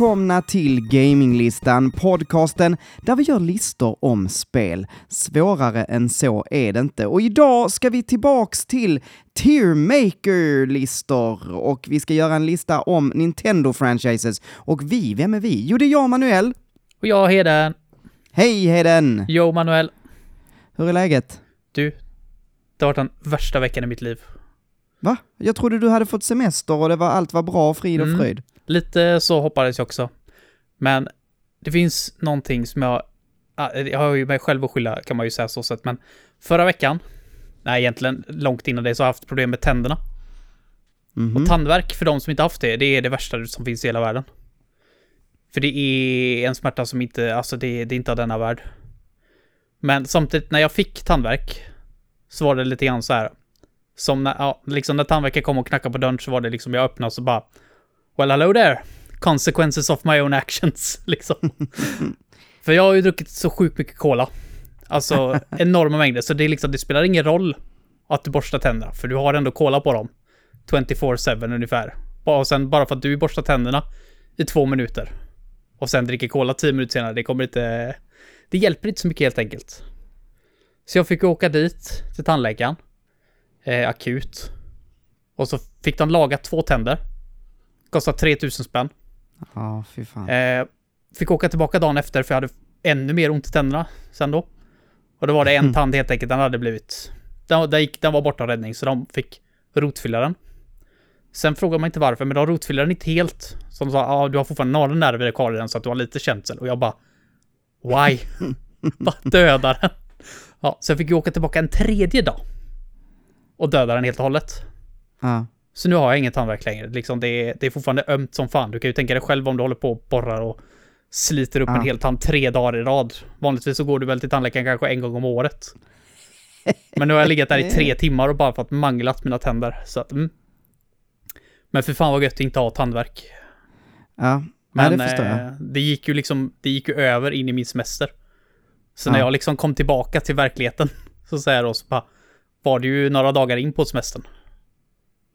Välkomna till Gaminglistan, podcasten där vi gör listor om spel. Svårare än så är det inte. Och idag ska vi tillbaks till Tiermaker-listor och vi ska göra en lista om Nintendo-franchises. Och vi, vem är vi? Jo, det är jag, Manuel. Och jag Heden. Hej, Heden! Jo, Manuel. Hur är läget? Du, det har varit den värsta veckan i mitt liv. Va? Jag trodde du hade fått semester och det var, allt var bra, frid och Mm. fröjd. Lite så hoppades jag också. Men det finns någonting som jag... ah, Jag har ju mig själv att skylla kan man ju säga så sett, men förra veckan, nej egentligen långt innan det, så har jag haft problem med tänderna. Mhm. Och tandvärk, för de som inte haft det, det är det värsta som finns i hela världen. För det är en smärta som inte, alltså det, det är inte av denna värld. Men samtidigt, när jag fick tandvärk, så var det lite grann så här. Som när, ja, liksom när tandvärken kom och knackade på dörren så var det liksom, jag öppnade så bara Well hello there! Consequences of my own actions, liksom. För jag har ju druckit så sjukt mycket cola. Alltså enorma mängder, så det är liksom, det spelar ingen roll att du borstar tänderna, för du har ändå cola på dem. 24-7 ungefär. Och sen bara för att du borstar tänderna i två minuter och sen dricker cola tio minuter senare, det kommer inte... Det hjälper inte så mycket helt enkelt. Så jag fick åka dit till tandläkaren. Eh, akut. Och så fick de laga två tänder. Kostade 3000 spänn. Ja, fy fan. Eh, fick åka tillbaka dagen efter för jag hade ännu mer ont i tänderna sen då. Och då var det en tand helt enkelt, den hade blivit... Den, den, gick, den var borta räddning, så de fick rotfylla den. Sen frågar man inte varför, men de rotfyllde den inte helt. Så de sa, ja ah, du har fortfarande några nerver kvar i den så att du har lite känsel. Och jag bara, why? bara döda den. Ja, så jag fick ju åka tillbaka en tredje dag. Och döda den helt och hållet. Ja. Så nu har jag ingen tandvärk längre. Liksom det, är, det är fortfarande ömt som fan. Du kan ju tänka dig själv om du håller på och borrar och sliter upp Ja. en hel tand tre dagar i rad. Vanligtvis så går du väl till tandläkaren kanske en gång om året. Men nu har jag legat där i tre timmar och bara fått manglat mina tänder. Så att, mm. Men för fan vad gött att inte ha tandvärk. Ja, Men ja, det förstår jag. eh, det gick ju liksom, det gick ju över in i min semester. Så när Ja. jag liksom kom tillbaka till verkligheten, så säger jag då så bara, var det ju några dagar in på semestern.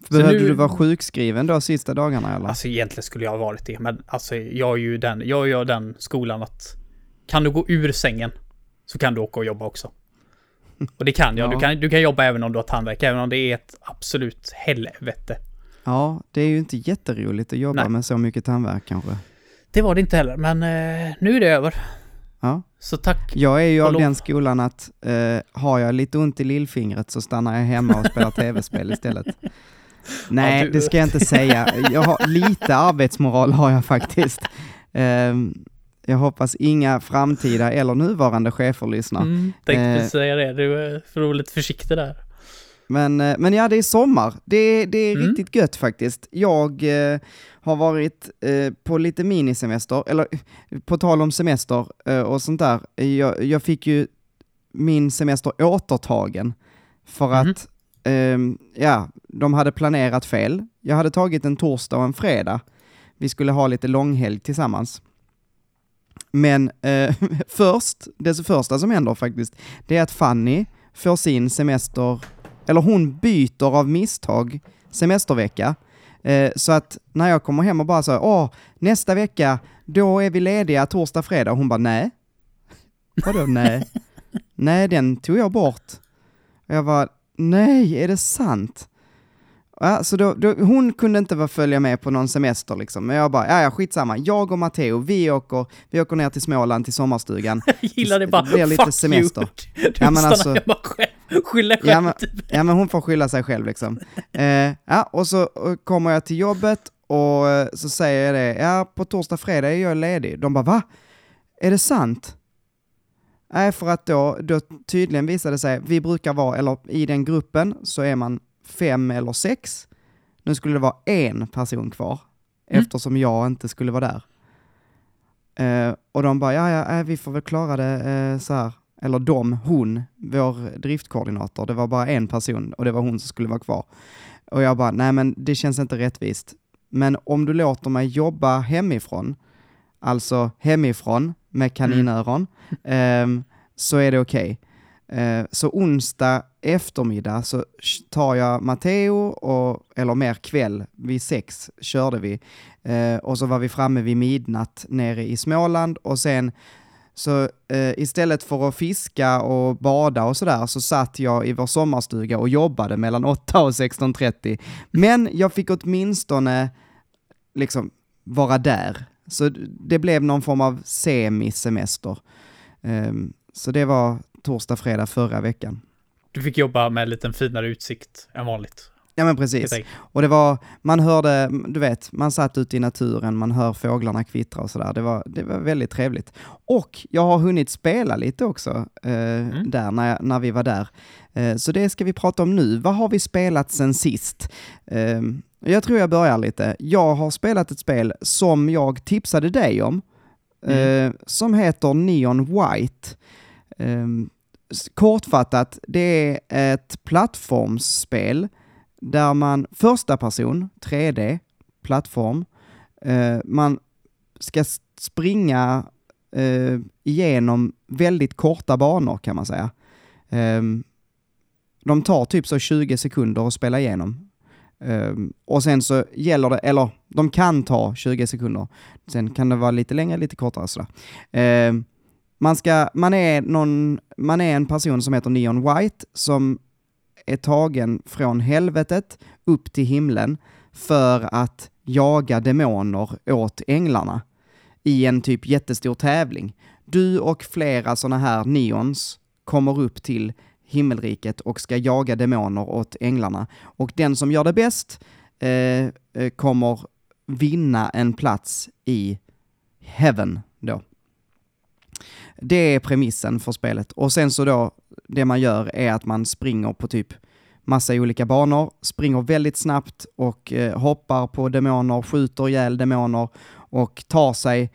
Behövde nu- du vara sjukskriven då sista dagarna eller? Alltså egentligen skulle jag ha varit det, men alltså jag är ju den, jag gör den skolan att kan du gå ur sängen så kan du åka och jobba också. Och det kan jag. Ja. Du, kan, du kan jobba även om du har tandvärk, även om det är ett absolut helvete. Ja, det är ju inte jätteroligt att jobba Nej. med så mycket tandvärk kanske. Det var det inte heller, men eh, nu är det över. Ja. Så tack. Jag är ju av den skolan att eh, har jag lite ont i lillfingret så stannar jag hemma och spelar tv-spel istället. Nej, Ja, du- det ska jag inte säga. Jag har, lite arbetsmoral har jag faktiskt. Ehm, jag hoppas inga framtida eller nuvarande chefer lyssnar. Mm, tänkte Eh. precis säga det. Du är för vara lite försiktig där. Men, eh, men ja, det är sommar. Det, det är Mm. riktigt gött faktiskt. Jag eh, har varit eh, på lite minisemester, eller eh, på tal om semester eh, och sånt där. Jag, jag fick ju min semester återtagen för Mhm. att, ehm, ja, de hade planerat fel. Jag hade tagit en torsdag och en fredag. Vi skulle ha lite långhelg tillsammans. Men eh, först, det första som händer faktiskt, det är att Fanny får sin semester, eller hon byter av misstag semestervecka. Eh, så att när jag kommer hem och bara så, åh, nästa vecka, då är vi lediga torsdag, fredag. Hon bara, nej. Vadå nej? nej, den tog jag bort. Och jag bara, nej, är det sant? Ja, så då, då, hon kunde inte vara följa med på någon semester liksom, men jag bara, ja, ja skitsamma, jag och Matteo, vi åker, vi åker ner till Småland till sommarstugan. Jag gillar det bara. Det blir lite Fuck semester. you. Du Ja, men alltså- hemma själv. Skyller själv. Ja men, ja, men hon får skylla sig själv liksom. Eh, ja, och så kommer jag till jobbet och eh, så säger jag det, ja på torsdag, fredag är jag ledig. De bara, va? Är det sant? Nej, för att då, då tydligen visade det sig, vi brukar vara, eller i den gruppen så är man fem eller sex. Nu skulle det vara en person kvar, Mm. eftersom jag inte skulle vara där. Eh, och de bara, ja, ja, eh, vi får väl klara det eh, så här. Eller de, hon, vår driftkoordinator, det var bara en person och det var hon som skulle vara kvar. Och jag bara, nej men det känns inte rättvist. Men om du låter mig jobba hemifrån, alltså hemifrån med kaninöron, ehm, så är det okej. Eh, så onsdag eftermiddag så tar jag Matteo, och, eller mer kväll, vid sex körde vi. Eh, och så var vi framme vid midnatt nere i Småland och sen så eh, istället för att fiska och bada och sådär så satt jag i vår sommarstuga och jobbade mellan 8 och 16.30. Men jag fick åtminstone liksom vara där. Så det blev någon form av semisemester. Ehm, så det var torsdag, fredag förra veckan. Du fick jobba med lite finare utsikt än vanligt. Ja men precis. Och det var, man hörde, du vet, man satt ute i naturen, man hör fåglarna kvittra och sådär. Det var, det var väldigt trevligt. Och jag har hunnit spela lite också eh, Mm. där när, när vi var där. Eh, så det ska vi prata om nu. Vad har vi spelat sen sist? Eh, jag tror jag börjar lite. Jag har spelat ett spel som jag tipsade dig om, eh, som heter Neon White. Eh, kortfattat, det är ett plattformsspel där man, första person, 3D, plattform, eh, man ska springa eh, igenom väldigt korta banor kan man säga. Ehm, de tar typ så 20 sekunder att spela igenom. Ehm, och sen så gäller det, eller de kan ta 20 sekunder. Sen kan det vara lite längre, lite kortare sådär. Ehm, man, ska, man, är någon, man är en person som heter Neon White som är tagen från helvetet upp till himlen för att jaga demoner åt änglarna i en typ jättestor tävling. Du och flera sådana här neons kommer upp till himmelriket och ska jaga demoner åt änglarna. Och den som gör det bäst eh, eh, kommer vinna en plats i heaven då. Det är premissen för spelet. Och sen så då, det man gör är att man springer på typ massa olika banor, springer väldigt snabbt och eh, hoppar på demoner, skjuter ihjäl demoner och tar sig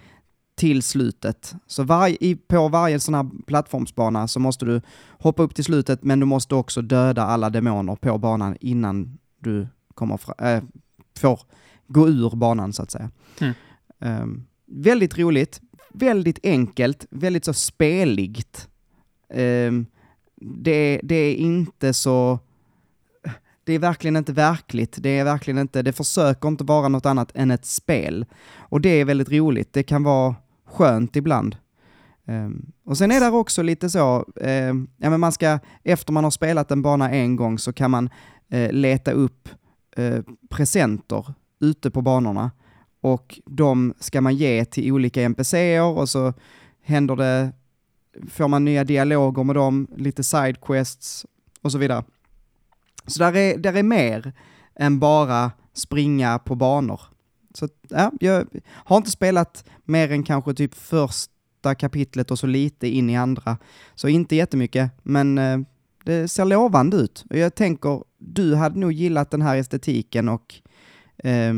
till slutet. Så varje, i, på varje sån här plattformsbana så måste du hoppa upp till slutet, men du måste också döda alla demoner på banan innan du kommer fra, äh, får gå ur banan så att säga. Mm. Ehm, väldigt roligt, väldigt enkelt, väldigt så speligt. Ehm, det, det är inte så... Det är verkligen inte verkligt. Det är verkligen inte, det försöker inte vara något annat än ett spel. Och det är väldigt roligt. Det kan vara skönt ibland. Ehm, och sen är det också lite så, ehm, ja men man ska, efter man har spelat en bana en gång så kan man eh, leta upp eh, presenter ute på banorna. Och de ska man ge till olika NPCer och så händer det, får man nya dialoger med dem, lite sidequests och så vidare. Så där är, där är mer än bara springa på banor. Så ja, jag har inte spelat mer än kanske typ första kapitlet och så lite in i andra. Så inte jättemycket, men eh, det ser lovande ut. Och jag tänker, du hade nog gillat den här estetiken och eh,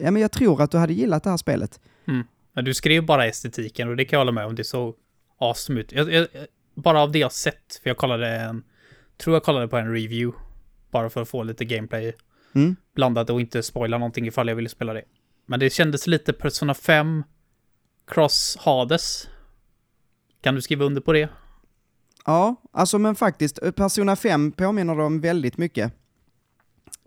ja, men jag tror att du hade gillat det här spelet. Mm. Men du skrev bara estetiken och det kan jag hålla med om. Det såg awesome ut. Jag, jag, bara av det jag sett, för jag kollade en... Tror jag kollade på en review. Bara för att få lite gameplay Mm. blandat och inte spoila någonting ifall jag ville spela det. Men det kändes lite Persona 5 Cross Hades. Kan du skriva under på det? Ja, alltså men faktiskt, Persona 5 påminner om väldigt mycket.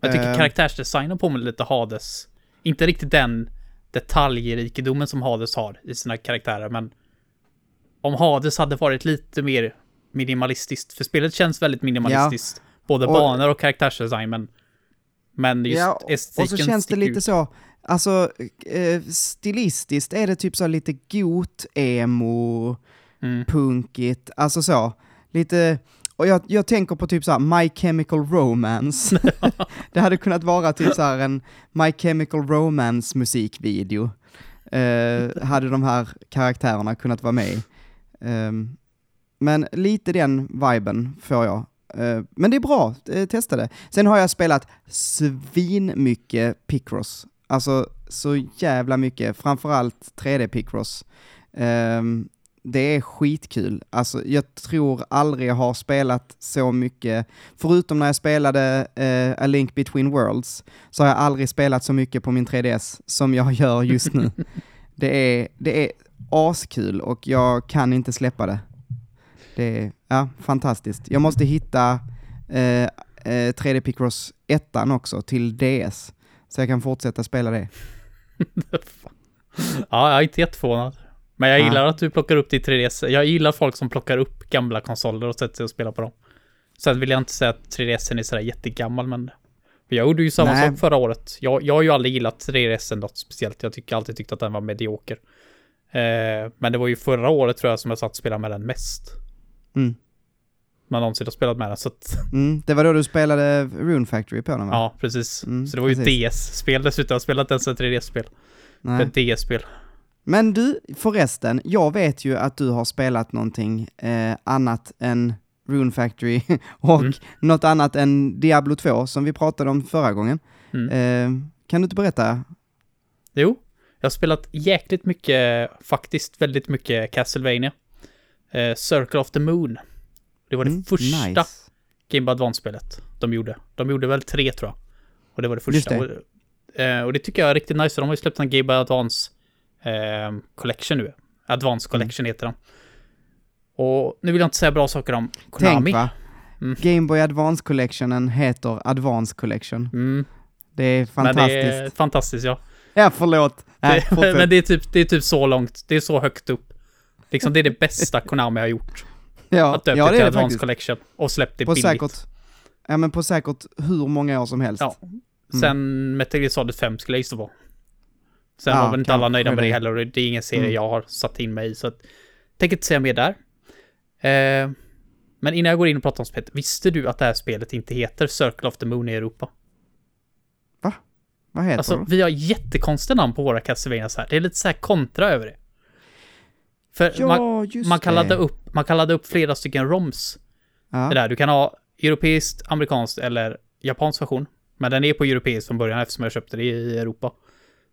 Jag tycker Eh. karaktärsdesignen påminner lite Hades. Inte riktigt den detaljrikedomen som Hades har i sina karaktärer, men om Hades hade varit lite mer minimalistiskt, för spelet känns väldigt minimalistiskt. Både Och- banor och karaktärsdesign, men, men just Ja, estetiken Och så känns det lite ut. så, alltså eh, stilistiskt är det typ så lite got-emo, Mm. punkigt, alltså så, lite, och jag, jag tänker på typ så här My Chemical Romance. det hade kunnat vara typ så här en My Chemical Romance musikvideo. Eh, hade de här karaktärerna kunnat vara med i. Ehm, men lite den viben får jag. Eh, men det är bra, eh, testa det. Sen har jag spelat svin mycket Picross. Alltså så jävla mycket, framförallt 3D Picross. Ehm, det är skitkul. Alltså jag tror aldrig jag har spelat så mycket, förutom när jag spelade eh, A Link Between Worlds, så har jag aldrig spelat så mycket på min 3DS som jag gör just nu. det, är, det är askul och jag kan inte släppa det. Det är, Ja, fantastiskt. Jag måste hitta eh, eh, 3D Picross 1 också till DS, så jag kan fortsätta spela det. ja, jag är inte jätteförvånad. Men jag Ja. gillar att du plockar upp ditt 3DS. Jag gillar folk som plockar upp gamla konsoler och sätter sig och spelar på dem. Sen vill jag inte säga att 3DS är sådär jättegammal, men... Jag gjorde ju samma Nej. sak förra året. Jag, jag har ju aldrig gillat 3DS något speciellt. Jag tycker alltid tyckt att den var medioker. Eh, men det var ju förra året tror jag som jag satt och spelade med den mest. Mm. Man någonsin har spelat med den, så att... Mm, det var då du spelade Rune Factory på den va? Ja, precis. Mm, så det var ju precis. DS-spel dessutom. Jag har spelat ens ett 3DS-spel. Nej. Ett DS-spel. Men du, förresten, jag vet ju att du har spelat någonting eh, annat än Rune Factory och Mm. något annat än Diablo 2 som vi pratade om förra gången. Mm. Eh, kan du inte berätta? Jo, jag har spelat jäkligt mycket, faktiskt väldigt mycket Castlevania. Eh, Circle of the Moon. Det var det Mm, första nice. Game Advance-spelet de gjorde. De gjorde väl tre tror jag. Och det var det första. det. Och, eh, och det tycker jag är riktigt nice. De har ju släppt en Game Advance eh, Collection nu. Advance Collection heter den. Och nu vill jag inte säga bra saker om Konami. Tänk va? Mm. Game Boy Advance Collectionen heter Advance Collection. Mm, Det är men fantastiskt. det är fantastiskt ja. Ja, förlåt. Nej, Det, men det är, typ, det är typ så långt. Det är så högt upp. Liksom det är det bästa Konami har gjort. ja, att döpa ja, det till Advance faktiskt. Collection och släppt det På billigt. säkert, ja, men på säkert hur många år som helst. Ja. Sen Metal Gear Solid 5 skulle jag gissa på. Sen Ja, var väl inte alla nöjda med det. heller och det är ingen serie Mm. jag har satt in mig i så att tänker inte säga mer där. Eh, men innan jag går in och pratar om spelet, visste du att det här spelet inte heter Circle of the Moon i Europa? Vad heter Alltså, det? vi har jättekonstiga namn på våra Castlevanias här. Det är lite så här kontra över det. För man, Ja, just man, kan det. ladda upp, man kan ladda upp flera stycken ROMs Ja. Det där, du kan ha europeiskt, amerikanskt eller japansk version. Men den är på europeiskt från början eftersom jag köpte det i Europa.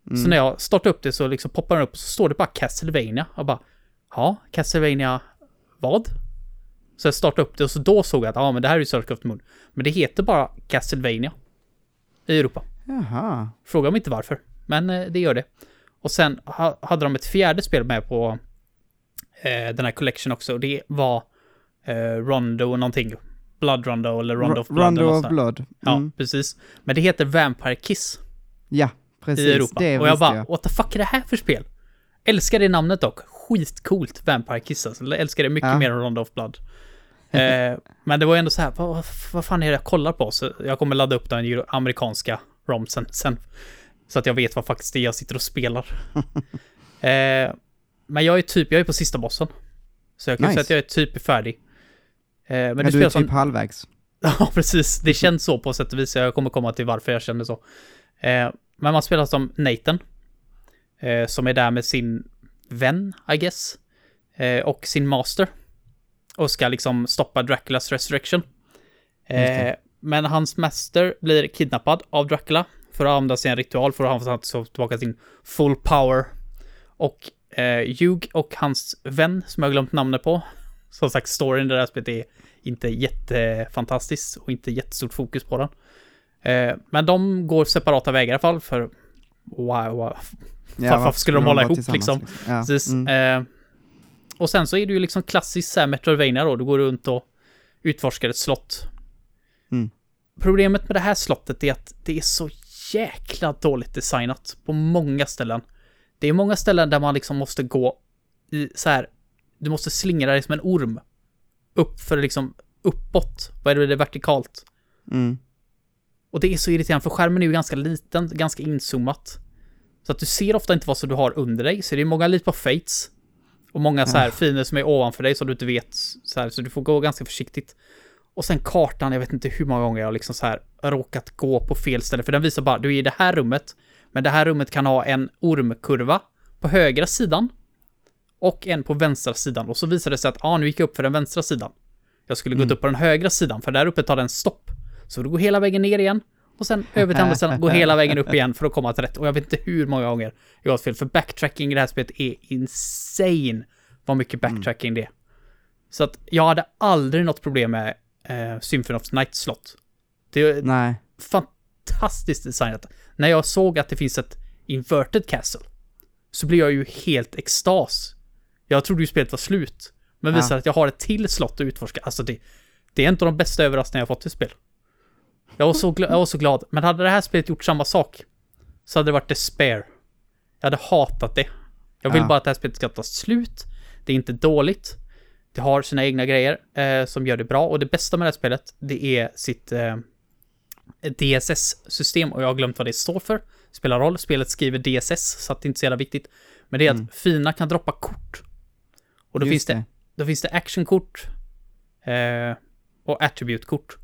Mm. Så när jag startar upp det så liksom poppar den upp och så står det bara Castlevania. Och bara, ja, Castlevania vad? Så jag startade upp det och så då såg jag att ja, men det här är ju Circle of the Moon. Men det heter bara Castlevania i Europa. Jaha. Fråga mig inte varför, men eh, det gör det. Och sen ha, hade de ett fjärde spel med på eh, den här collection också. Och det var eh, Rondo någonting. Blood Rondo eller Rondo of Blood. Rondo of. Blood. Ja, Mm. precis. Men det heter Vampire Kiss Ja, precis. i Europa. Det och jag bara, jag. what the fuck är det här för spel? Älskar det namnet dock. Skitcoolt Vampire Kiss alltså. Älskar det mycket Ja. mer än Rondo of Blood. eh, men det var ändå så här, vad, vad, fan är det jag kollar på? Så jag kommer ladda upp den amerikanska romsen sen. Så att jag vet vad faktiskt det är jag sitter och spelar. eh, men jag är typ, jag är på sista bossen. Så jag kan Nice. säga att jag är typ färdig. Eh, men Men du är typ som... halvvägs. Ja, precis. Det känns så på sätt och vis. Jag kommer komma till varför jag känner så. Eh, men man spelar som Nathan. Eh, som är där med sin vän, I guess. Och sin master. Och ska liksom stoppa Draculas resurrection. Men hans master blir kidnappad av Dracula. För att använda sig en ritual för att han få tillbaka sin full power. Och eh, Hugh och hans vän, som jag har glömt namnet på. Som sagt, storyn i det här spelet är inte jättefantastisk och inte jättestort fokus på den. Eh, men de går separata vägar i alla fall för... Wow, wow. Ja, varför skulle de hålla ihop, tillsammans, liksom? Ja. Mm. Eh, och sen så är det ju liksom klassiskt så här Metroidvania då. Du går runt och utforskar ett slott. Mm. Problemet med det här slottet är att det är så jäkla dåligt designat på många ställen. Det är många ställen där man liksom måste gå i så här. Du måste slingra dig som en orm. Upp för liksom uppåt. Vad är det, det är vertikalt? Mm. Och det är så irriterande för skärmen är ju ganska liten, ganska inzoomat. Så att du ser ofta inte vad som du har under dig, så det är många lite på fates. Och många så här Ah. fiender som är ovanför dig som du inte vet, så här, så du får gå ganska försiktigt. Och sen kartan, jag vet inte hur många gånger jag liksom så här råkat gå på fel ställe, för den visar bara, du är i det här rummet, men det här rummet kan ha en ormkurva på högra sidan och en på vänstra sidan. Och så visar det sig att, ja, ah, nu gick jag upp för den vänstra sidan. Jag skulle gått Mm. upp på den högra sidan, för där uppe tar den stopp. Så du går hela vägen ner igen, och sen över till andra sidan, går hela vägen upp igen för att komma till rätt. Och jag vet inte hur många gånger jag har fel, för backtracking i det här spelet är insane vad mycket backtracking det är. Så att jag hade aldrig något problem med eh, Symphony of Night slott. Det är Nej. fantastiskt designat. När jag såg att det finns ett inverted castle så blev jag ju helt extas. Jag trodde ju spelet var slut. Men Ja. visar att jag har ett till slott att utforska. Alltså det, det är en av de bästa överraskningar jag fått i spel. Jag var, så jag var så glad. Men hade det här spelet gjort samma sak så hade det varit despair. Jag hade hatat det. Jag vill Ja. bara att det här spelet ska ta slut. Det är inte dåligt. Det har sina egna grejer eh, som gör det bra. Och det bästa med det här spelet, det är sitt eh, DSS-system. Och jag har glömt vad det står för. Spelar roll. Spelet skriver DSS, så att det inte är så jävla viktigt. Men det är att fina kan droppa kort. Och då Just finns det, då finns det actionkort eh, och attribute-kort.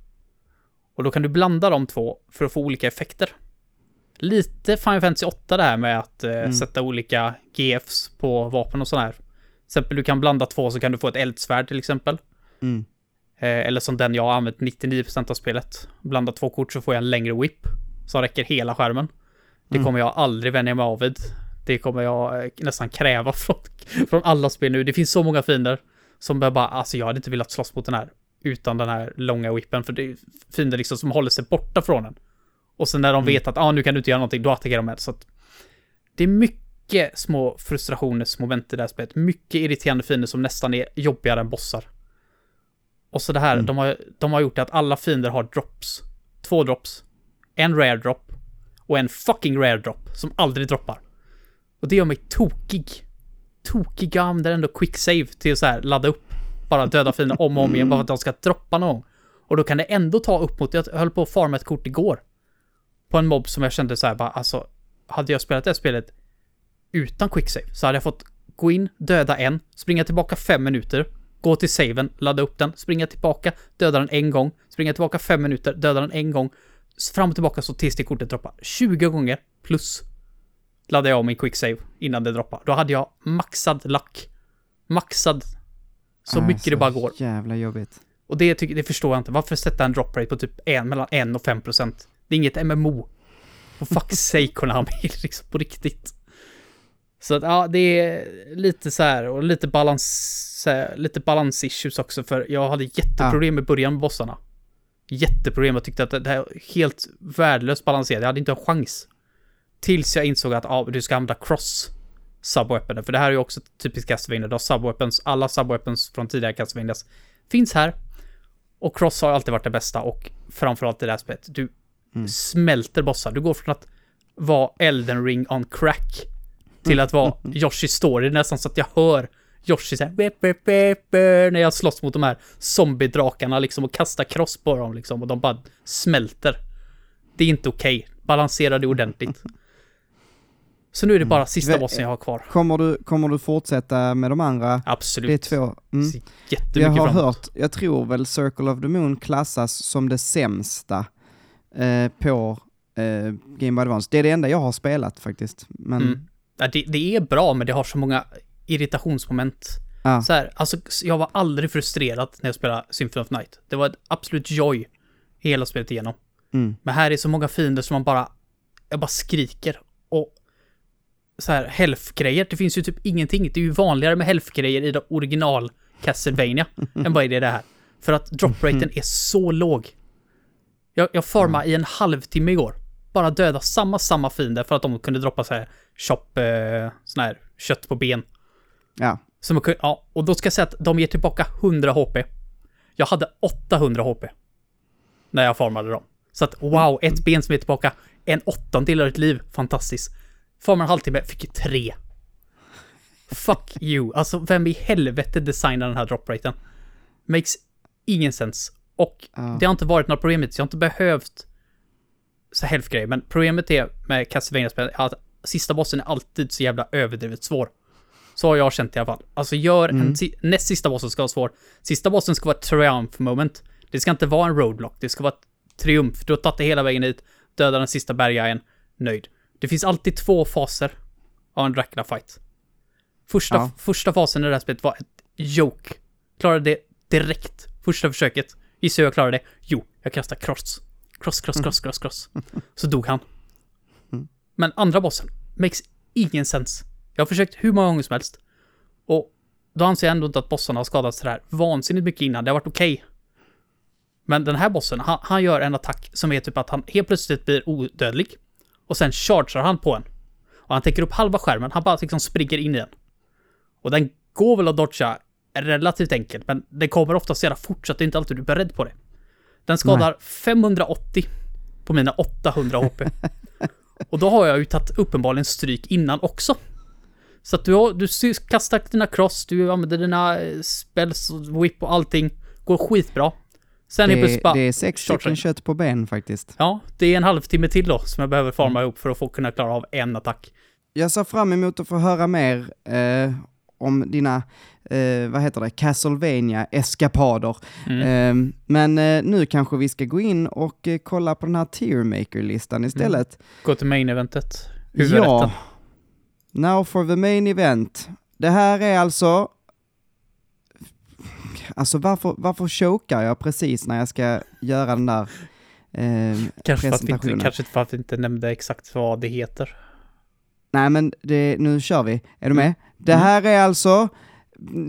Och då kan du blanda de två för att få olika effekter. Lite Final Fantasy 8 det här med att eh, sätta olika GFs på vapen och sådär. Till exempel du kan blanda två så kan du få ett eldsvärd till exempel. Mm. Eh, eller som den jag har använt 99% av spelet. Blanda två kort så får jag en längre whip. Som räcker hela skärmen. Det kommer jag aldrig vänja mig av vid. Det kommer jag eh, nästan kräva från, från alla spel nu. Det finns så många fiender som bara, alltså jag hade inte velat slåss mot den här utan den här långa whippen. För det är fiender liksom som håller sig borta från den. Och sen när de vet att ah, nu kan du inte göra någonting, då attackerar de med. Så att det är mycket små frustrationsmoment i det här spelet. Mycket irriterande fiender som nästan är jobbigare än bossar. Och så det här, de, har, de har gjort det att alla fiender har drops. Två drops. En rare drop. Och en fucking rare drop som aldrig droppar. Och det gör mig tokig. Tokig, jag använder ändå quick save till så här ladda upp. Bara döda fiender om och om igen bara för att de ska droppa någon gång. Och då kan det ändå ta upp mot, jag höll på att farma ett kort igår. På en mobb som jag kände så här bara, alltså, hade jag spelat det här spelet utan quicksave så hade jag fått gå in, döda en, springa tillbaka fem minuter, gå till saven, ladda upp den, springa tillbaka, döda den en gång, springa tillbaka fem minuter, döda den en gång, fram och tillbaka så tills det kortet droppar. 20 gånger plus laddade jag om min quicksave innan det droppar. Då hade jag maxad lack. Maxad. Så Ah, mycket det bara går. Jävla jobbigt. Och det, det förstår jag inte. Varför sätta en drop rate på typ en, mellan 1 och 5 procent? Det är inget MMO. For fuck's sake Konami, liksom på riktigt. Så att ja, det är lite så här och lite balans, här, lite balans issues också för jag hade jätteproblem i början med bossarna. Jätteproblem, jag tyckte att det här helt värdelöst balanserat, jag hade inte en chans. Tills jag insåg att ja, du ska använda cross subweapon, för det här är ju också typiskt Castlevania, du har subweapons, alla subweapons från tidigare Castlevanias finns här. Och cross har alltid varit det bästa och framförallt i det här spelet. Du smälter bossar. Du går från att vara Elden ring on crack till att vara Yoshi Story nästan så att jag hör Yoshi såhär "Bep, bep, bep, bep", när jag slåss mot de här zombiedrakarna liksom och kastar cross på dem liksom och de bara smälter. Det är inte okej. Balansera det ordentligt. Så nu är det bara sista Vä- bossen jag har kvar. Kommer du, kommer du fortsätta med de andra? Absolut. Det är två. Mm. Jättemycket Jag har framåt. hört, jag tror väl Circle of the Moon klassas som det sämsta eh, på eh, Game Boy Advance. Det är det enda jag har spelat faktiskt. Men, Mm. Ja, det, det är bra, men det har så många irritationsmoment. ja. Så här, alltså, jag var aldrig frustrerad när jag spelade Symphony of Night. Det var ett absolut joy hela spelet igenom. Mm. Men här är så många fiender som man bara... Jag bara skriker. Och så här, health-grejer. Det finns ju typ ingenting. Det är ju vanligare med health-grejer i det original Castlevania än vad är det här. För att drop-raten är så låg. Jag, jag farmade i en halvtimme igår. Bara döda samma, samma fiender för att de kunde droppa så här chop, eh, sån här kött på ben. ja. Som man kunde, ja, och då ska jag säga att de ger tillbaka 100 HP. Jag hade 800 HP. När jag farmade dem. Så att wow, ett ben som är tillbaka. En åttondel av ett liv. Fantastiskt. Farmade en halvtimme, fick tre. Fuck you. Alltså, vem i helvete designar den här dropraten? Makes ingen sens. Och Ja. det har inte varit något problem. Jag har inte behövt så health-grejer. Men problemet är med Castlevania-spel att sista bossen är alltid så jävla överdrivet svår. Så har jag känt i alla fall. Alltså gör en si- näst sista bossen ska vara svår. Sista bossen ska vara ett triumph moment. Det ska inte vara en roadblock. Det ska vara ett triumf. Du har tagit det hela vägen hit, dödar den sista berghajen, nöjd. Det finns alltid två faser av en Dracula-fight. Första, Ja. första fasen i det här spelet var ett joke. Klarade det direkt. Första försöket. Gissa hur jag klarade det? Jo, jag kastade cross. Cross, cross, cross, cross, cross. Så dog han. Men andra bossen makes ingen sens. Jag har försökt hur många gånger som helst. Och då anser jag ändå inte att bossarna har skadats sådär vansinnigt mycket innan. Det har varit okej. Men den här bossen, han, han gör en attack som är typ att han helt plötsligt blir odödlig. Och sen chargear han på en. Och han täcker upp halva skärmen, han bara liksom springer in i den. Och den går väl att dodga relativt enkelt, men det kommer oftast göra fort så att det inte alltid är beredd på det. Den skadar 580 på mina 800 HP. Och då har jag ju tagit uppenbarligen stryk innan också. Så att du, har, du kastar dina cross, du använder dina eh, spells, whip och allting. Går skitbra. Sen det, helt plötsligt bara... det är sex stycken kött på ben faktiskt. Ja, det är en halvtimme till då som jag behöver farma mm. ihop för att få kunna klara av en attack. Jag ser fram emot att få höra mer eh, om dina, eh, vad heter det, Castlevania eskapader. Mm. Eh, men eh, nu kanske vi ska gå in och eh, kolla på den här Tiermaker-listan istället. Mm. Gå till main-eventet. Ja. Now for the main event. Det här är alltså Alltså varför, varför chokar jag precis när jag ska göra den där eh, kanske presentationen? För inte, kanske för att vi inte nämnde exakt vad det heter. Nej men det, nu kör vi. Är du med? Mm. Det här är alltså...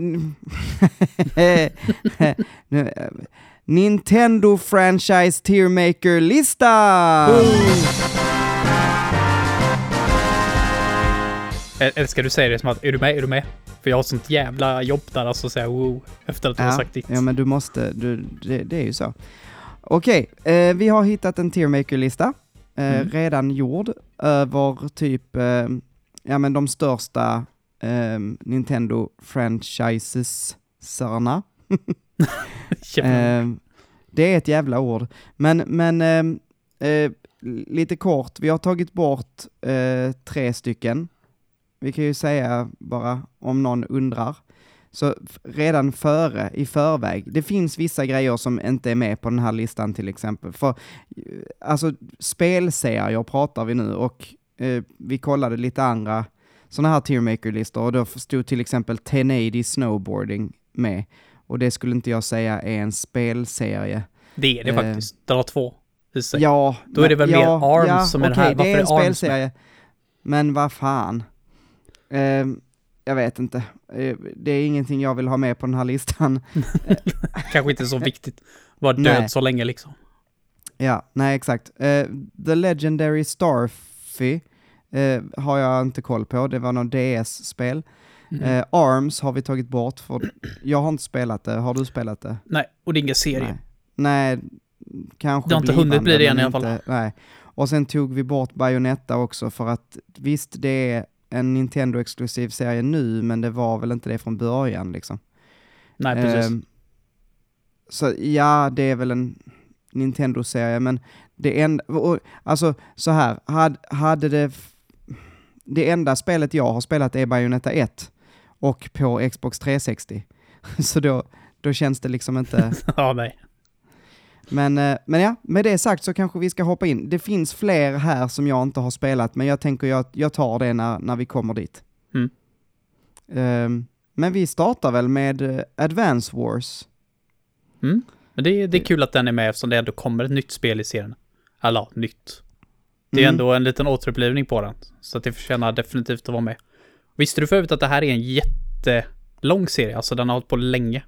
Nintendo Franchise Tiermaker-lista! Älskar du säger det som att, är du med, är du med? För jag har sånt jävla jobb där, alltså säga wow, efter att du ja, har sagt ditt. Ja, men du måste, du, det, det är ju så. Okej, eh, vi har hittat en Tiermaker-lista, eh, mm. redan gjord, över typ, eh, ja men de största eh, Nintendo franchises-serna. eh, det är ett jävla ord. Men, men ehm, eh, lite kort, vi har tagit bort eh, tre stycken. Vi kan ju säga bara om någon undrar. Så redan före, i förväg, det finns vissa grejer som inte är med på den här listan till exempel. För alltså spelserier pratar vi nu och eh, vi kollade lite andra sådana här tiermaker-listor och då stod till exempel 1080 snowboarding med. Och det skulle inte jag säga är en spelserie. Det är det eh, faktiskt. Det har två. Ja. Då är det väl ja, mer ARMS ja, som är okay, här. Varför det är en spelserie. Men vad fan. Eh, jag vet inte. Eh, det är ingenting jag vill ha med på den här listan. Kanske inte så viktigt. Var död nej. så länge liksom. Ja, nej exakt. Uh, The Legendary Starfy uh, har jag inte koll på, det var någon DS-spel. Mm. Uh, Arms har vi tagit bort, för jag har inte spelat det. Har du spelat det? Nej, och det är ingen serie. Nej, nej kanske Du har inte hunnit bli det än i alla fall. Nej. Och sen tog vi bort Bayonetta också, för att visst, det är en Nintendo-exklusiv serie nu, men det var väl inte det från början liksom. Nej, precis. Um, så ja, det är väl en Nintendo-serie, men det enda, alltså så här, hade, hade det, det enda spelet jag har spelat är Bayonetta 1 och på Xbox 360. så då, då känns det liksom inte... ja, nej. Men, eh, men ja, med det sagt så kanske vi ska hoppa in. Det finns fler här som jag inte har spelat, men jag tänker jag, jag tar det när, när vi kommer dit. Mm. Um, men vi startar väl med uh, Advance Wars. Mm. Men det, det är kul att den är med eftersom det ändå kommer ett nytt spel i serien. Eller nytt. Det är mm. ändå en liten återupplivning på den. Så att det förtjänar definitivt att vara med. Visste du förut att det här är en jättelång serie? Alltså den har hållit på länge.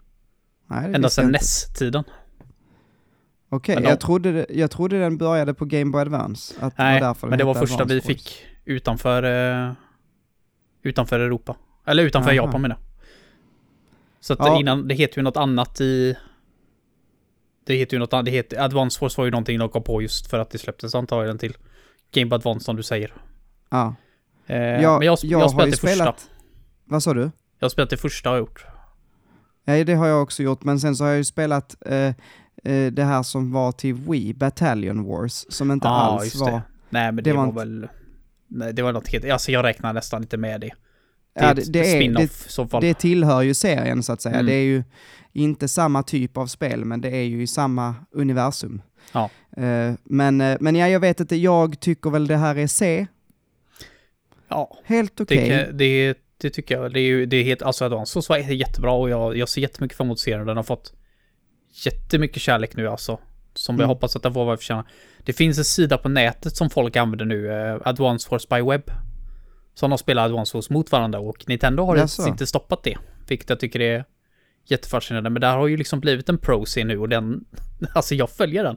Nej, Ända sedan NES-tiden. Okej, okay, jag, trodde, jag trodde den började på Game Boy Advance. Att Nej, det men det var första Advance vi Force. fick utanför, uh, utanför Europa. Eller utanför Aha. Japan menar Så att ja. innan, det heter ju något annat i... Det heter ju något annat, det heter, Advance Force var ju någonting de kom på just för att det släpptes den till Game Boy Advance som du säger. Ja. Uh, ja men jag, jag, jag spelat det spelat... första. Vad sa du? Jag har spelat det första har jag gjort. Nej, det har jag också gjort, men sen så har jag ju spelat eh, eh, det här som var till Wii, Battalion Wars, som inte ah, alls var... Det. Nej, men det, det var, var väl... Nej, det var något helt... Alltså jag räknar nästan inte med det. Det är ja, det, det, är, det, det tillhör ju serien så att säga. Mm. Det är ju inte samma typ av spel, men det är ju i samma universum. Ja. Uh, men, uh, men ja, jag vet inte, jag tycker väl det här är C. Ja. Helt okej. Okay. Det, det, tycker jag. Det är ju det är helt, alltså Advance så är jättebra och jag, jag ser jättemycket fram emot serien. Den har fått jättemycket kärlek nu alltså. Som mm. jag hoppas att den får vad förtjänar. Det finns en sida på nätet som folk använder nu, eh, Advance Force by Web. Som de spelar Advance Force mot varandra och Nintendo har Jaså. inte stoppat det. Vilket jag tycker är jättefascinerande. Men där har ju liksom blivit en pro-scene nu och den, alltså jag följer den.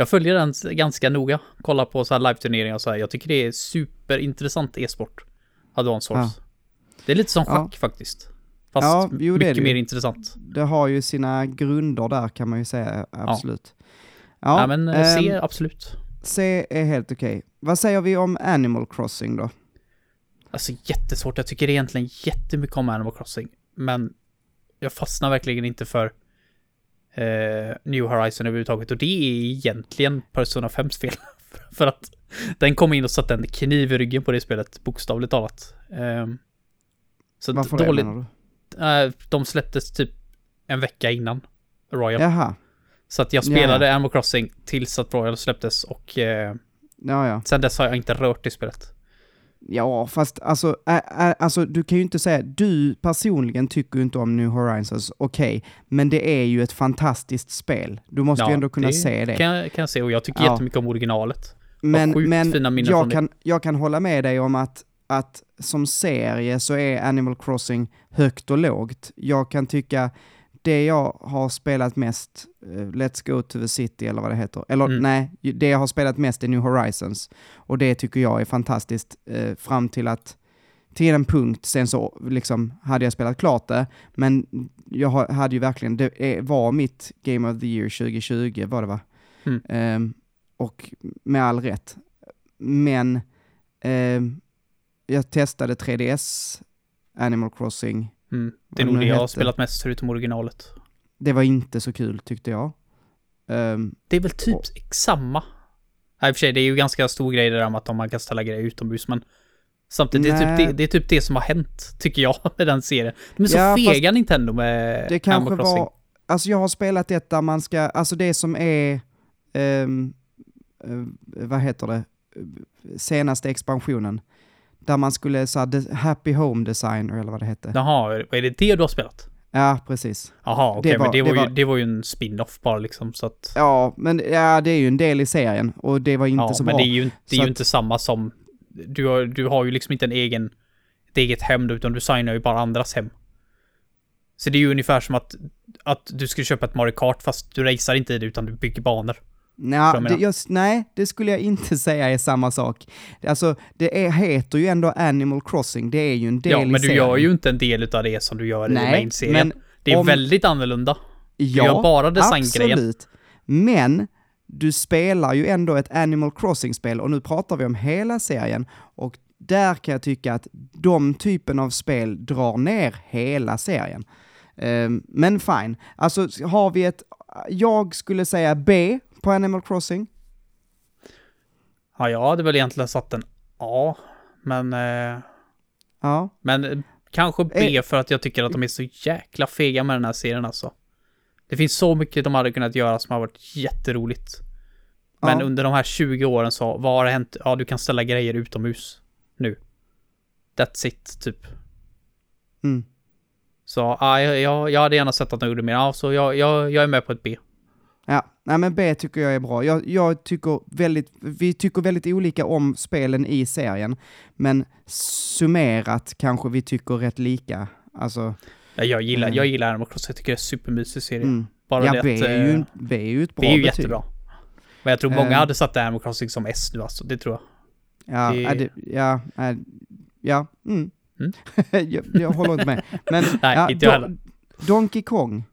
Jag följer den ganska noga. Kollar på så här live-turneringar och så här. Jag tycker det är superintressant e-sport. Advance Force. Ja. Det är lite som schack ja. faktiskt. Fast Ja, jo, det mycket det ju. mer intressant. Det har ju sina grunder där kan man ju säga, absolut. Ja, men eh, ehm, se, absolut. C är helt okej. Vad säger vi om Animal Crossing då? Alltså jättesvårt. Jag tycker egentligen jättemycket om Animal Crossing. Men jag fastnar verkligen inte för eh, New Horizon överhuvudtaget. Och det är egentligen Persona 5 fel. för att den kom in och satte en kniv i ryggen på det spelet, bokstavligt talat. Eh, så Varför dåligt. det menar du? Eh, de släpptes typ en vecka innan Royal. Jaha, Så att jag Ja. spelade Animal Crossing tills att Royal släpptes och eh, ja ja. sen dess har jag inte rört det spelet. Ja, fast alltså, ä, ä, alltså du kan ju inte säga, du personligen tycker ju inte om New Horizons, okej, men det är ju ett fantastiskt spel. Du måste ju ändå kunna se det. Kan jag, kan jag se och jag tycker Ja. jättemycket om originalet. Men, sjukt men fina minnen jag, kan, jag kan hålla med dig om att, att som serie så är Animal Crossing högt och lågt. Jag kan tycka det jag har spelat mest, eh, Let's Go to the City eller vad det heter, eller Mm. nej, det jag har spelat mest är New Horizons. Och det tycker jag är fantastiskt eh, fram till att till en punkt, sen så liksom hade jag spelat klart det, men jag ha- hade ju verkligen, det var mitt Game of the Year 2020, var det va? Mm. Ehm, och med all rätt. Men ehm, jag testade 3DS, Animal Crossing, Mm. Det är nog det jag har spelat mest förutom originalet. det var inte så kul tyckte jag. Ehm, Det är väl typ Och- samma. Nej, i och för sig, det är ju ganska stor grej det där med att man kan ställa grejer utomhus, men samtidigt, det är, typ det, det är typ det som har hänt, tycker jag, med den serien. De är så Ja, fega Nintendo med det kanske var, alltså jag har spelat ett där man ska, alltså det som är, ehm, eh, vad heter det, senaste expansionen, där man skulle så här, Happy Home Designer eller vad det hette. Jaha, är det det du har spelat? Ja, precis. Jaha, okej, Det var- men det det var, var- ju, det var ju en spin-off bara liksom, så att... Ja, men ja, det är ju en del i serien och det var inte ja, så men bra. det är ju, inte- det är ju att- inte samma som... Du har, du har ju liksom inte en egen... Ett eget hem utan du signar ju bara andras hem. Så det är ju ungefär som att, att du skulle köpa ett Mario Kart fast du racear inte i det utan du bygger banor. Nja, jag det, just, nej, det skulle jag inte säga är samma sak. Alltså, det är, heter ju ändå Animal Crossing, det är ju en del ja, i men du gör ju inte en del utav det som du gör i Nej, main-serien. men Det är om- väldigt annorlunda. ja, gör bara designgrejen. Absolut. Men du spelar ju ändå ett Animal Crossing-spel och nu pratar vi om hela serien och där kan jag tycka att de typen av spel drar ner hela serien. Ehm, men fine, alltså har vi ett, jag skulle säga B på Animal Crossing. Ja, jag hade väl egentligen satt en A, men... Eh, Ja, men eh, kanske B för att jag tycker att de är så jäkla fega med den här serien alltså. Det finns så mycket de hade kunnat göra som har varit jätteroligt. Men Ja. under de här 20 åren så, vad har hänt? Ja, du kan ställa grejer utomhus. Nu. That's it, typ. mm. Så ja, jag, jag, jag hade gärna sett att de gjorde mer. Ja, så jag, jag, jag är med på ett B. Ja, nej men B tycker jag är bra. Jag, jag tycker väldigt, vi tycker väldigt olika om spelen i serien, men summerat kanske vi tycker rätt lika. Alltså, Ja, jag gillar, Mm. jag gillar Animal Crossing. Jag tycker det är supermysig serie. mm. Bara ja, det B att, är, ju, eh, B är ju ett bra Det är ju betyg. jättebra. Men jag tror många Eh. hade satt Animal Crossing som S nu alltså, det tror jag. Ja, Det- ja, det, ja, äh, ja, mm. Mm. jag, jag håller inte med. Men Nej, ja, inte Don-. Donkey Kong,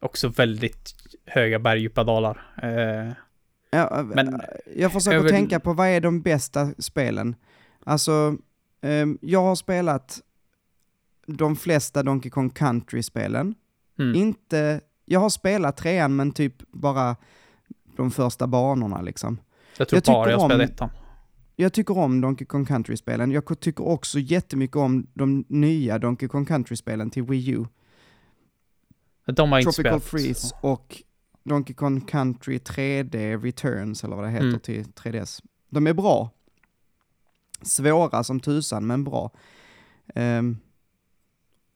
Också väldigt höga berg, djupa dalar. Eh, ja, Men, äh, jag försöker vill- tänka på vad är de bästa spelen? Alltså, ehm, jag har spelat de flesta Donkey Kong Country-spelen. mm. Inte, jag har spelat trean men typ bara de första banorna liksom. jag tror jag bara jag spelade ettan. Jag tycker om Donkey Kong Country-spelen. Jag tycker också jättemycket om de nya Donkey Kong Country-spelen till Wii U. De har jag inte Tropical spelat. Freeze och Donkey Kong Country 3D Returns, eller vad det heter, Mm. till 3DS. De är bra. Svåra som tusan, men bra. Ehm,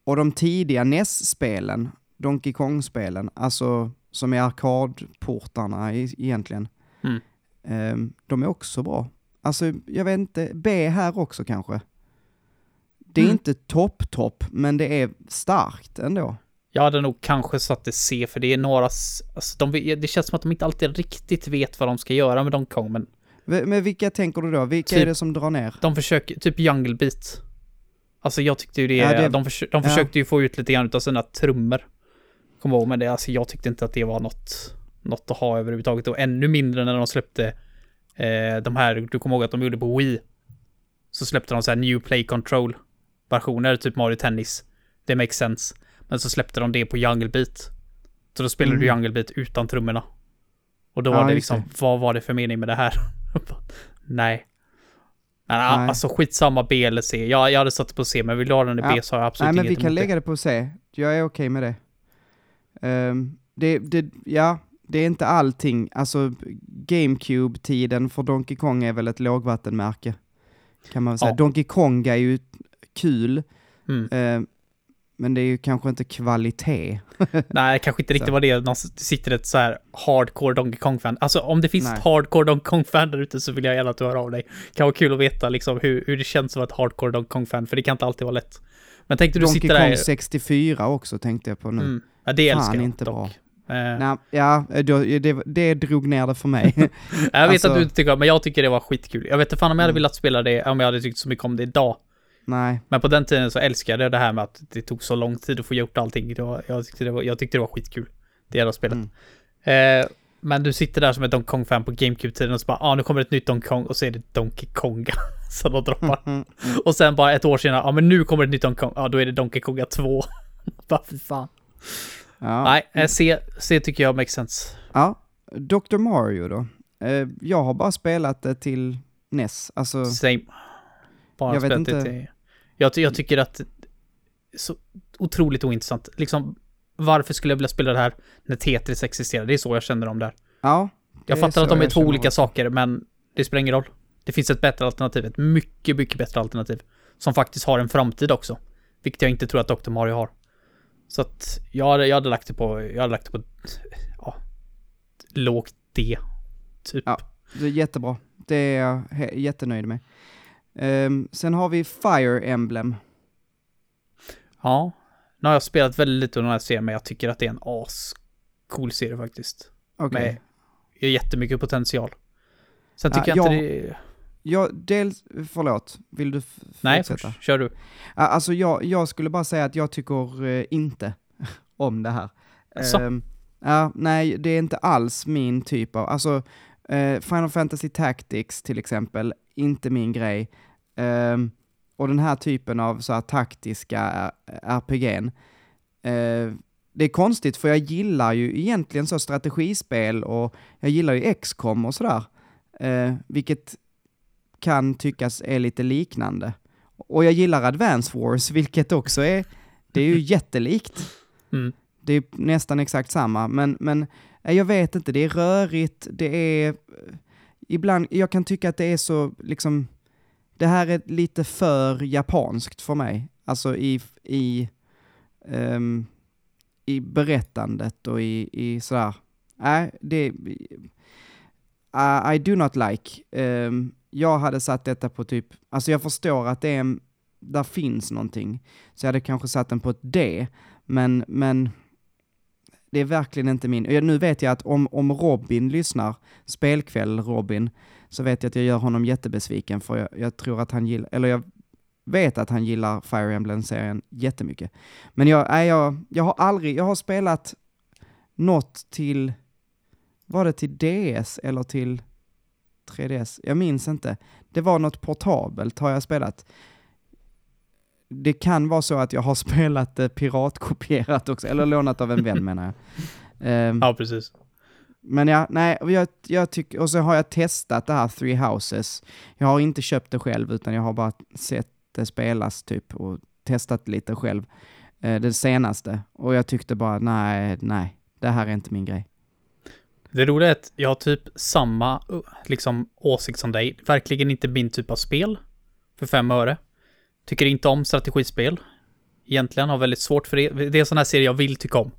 och de tidiga NES-spelen, Donkey Kong-spelen, alltså som är arkadportarna i, egentligen, Mm. ehm, de är också bra. Alltså, jag vet inte, B här också kanske. Det är Mm. inte topp-topp, men det är starkt ändå. Jag hade nog kanske satt det C, för det är några... Alltså, de, det känns som att de inte alltid riktigt vet vad de ska göra med Donkey Kong, men Men vilka tänker du då? Vilka Typ- är det som drar ner? de försöker... Typ Jungle Beat. Alltså jag tyckte ju det, Ja, det- de, försö de ja. försökte ju få ut lite grann av sina trummor. Kommer ihåg, men det, alltså jag tyckte inte att det var något, något att ha överhuvudtaget. Och ännu mindre när de släppte eh, de här, du kommer ihåg att de gjorde på Wii. Så släppte de så här New Play Control versioner, typ Mario Tennis. Det makes sense. Men så släppte de det på Jungle Beat. Så då spelade du Mm. Jungle Beat utan trummorna. Och då Ja, var det liksom, vad var det för mening med det här? Nej. Men Nej. alltså skitsamma B eller C. Jag, jag hade satt på C, men vill du ha den i Ja. B så har jag absolut Nej, men inget vi kan lägga det på C. Jag är okej med det. Ehm, det, det. Ja, det är inte allting. Alltså, GameCube-tiden för Donkey Kong är väl ett lågvattenmärke. Kan man väl säga. Ja. Donkey Konga är ju kul, det. Mm. ehm, men det är ju kanske inte kvalitet. Nej, kanske inte riktigt var det. Det sitter ett så här hardcore Donkey Kong-fan. Alltså om det finns Nej. ett hardcore Donkey Kong-fan där ute så vill jag gärna att du hör av dig. Kan vara kul att veta liksom hur, hur det känns att vara ett hardcore Donkey Kong-fan, för det kan inte alltid vara lätt. Men tänkte du Donkey Kong där... 64 också tänkte jag på nu. Mm. Ja, det älskar jag inte dock. bra. Eh, Nej, ja, då, det, det drog ner det för mig. jag vet alltså- att du inte tycker men jag tycker det var skitkul. Jag vet inte fan om jag hade Mm. velat spela det, om jag hade tyckt så mycket om det idag. Nej, Men på den tiden så älskade jag det här med att det tog så lång tid att få gjort allting. Var, jag, tyckte det var, jag tyckte det var skitkul. Det jävla spelet. Mm. Eh, men du sitter där som ett Donkey Kong-fan på GameCube-tiden och så bara, ah, nu kommer ett nytt Donkey Kong och så är det Donkey Konga som de droppar. Mm. Och sen bara ett år senare, ja ah, men nu kommer ett nytt Donkey Kong, ja ah, då är det Donkey Konga 2. bara fy fan. ja. Nej, eh, C, C tycker jag makes sense. Ja, Dr. Mario då. Eh, jag har bara spelat det till NES. Alltså, Same. Bara Jag vet inte. till... Jag, jag tycker att det så otroligt ointressant. Liksom, varför skulle jag vilja spela det här när Tetris existerar? Det är så jag känner om det här. ja. det Jag fattar att de är två olika också. saker, men det spelar ingen roll. Det finns ett bättre alternativ, ett mycket, mycket bättre alternativ. Som faktiskt har en framtid också. Vilket jag inte tror att Dr. Mario har. Så att jag hade, jag hade lagt det på, jag hade lagt det på, ja, lågt D. Typ. Ja. Det är jättebra. Det är jag jättenöjd med. Ehm, sen har vi Fire Emblem. Ja. Nu har jag spelat väldigt lite under den här serien, men jag tycker att det är en ascool serie faktiskt. Okej. Med det är jättemycket potential. Sen Ja, tycker jag inte jag- det... Ja, dels, förlåt, vill du Nej, fortsätta? först, kör du. Ja, Alltså jag, jag skulle bara säga att jag tycker eh, inte om det här. Asså? Ehm, ja, nej, det är inte alls min typ av, alltså eh, Final Fantasy Tactics till exempel, inte min grej. Ehm, och den här typen av så här taktiska RPG'n. Eh, det är konstigt för jag gillar ju egentligen så strategispel och jag gillar ju XCOM och sådär. Eh, vilket kan tyckas är lite liknande. Och jag gillar Advance Wars, vilket också är, det är ju jättelikt. Mm. Det är nästan exakt samma, men, men eh, jag vet inte, det är rörigt, det är... Ibland, jag kan tycka att det är så, liksom, det här är lite för japanskt för mig. Alltså i, i, um, i berättandet och i, i sådär. Nej, det... I, I do not like. Um, jag hade satt detta på typ, alltså jag förstår att det är en, där finns någonting. Så jag hade kanske satt den på ett D, men, men det är verkligen inte min. Nu vet jag att om, om Robin lyssnar, spelkväll Robin, så vet jag att jag gör honom jättebesviken för jag, jag tror att han gillar, eller jag vet att han gillar Fire Emblem-serien jättemycket. Men jag, nej, jag, jag har aldrig, jag har spelat något till, var det till DS eller till 3DS? Jag minns inte. Det var något portabelt har jag spelat. Det kan vara så att jag har spelat det piratkopierat också, eller lånat av en vän menar jag. Ehm, Ja, precis. Men ja, nej, jag, jag tycker, och så har jag testat det här Three Houses. Jag har inte köpt det själv, utan jag har bara sett det spelas typ och testat lite själv. Eh, det senaste. Och jag tyckte bara, nej, nej, det här är inte min grej. Det roliga är att jag har typ samma liksom, åsikt som dig. Verkligen inte min typ av spel. För fem öre. Tycker inte om strategispel. Egentligen har väldigt svårt för det. Det är en sån här serie jag vill tycka om.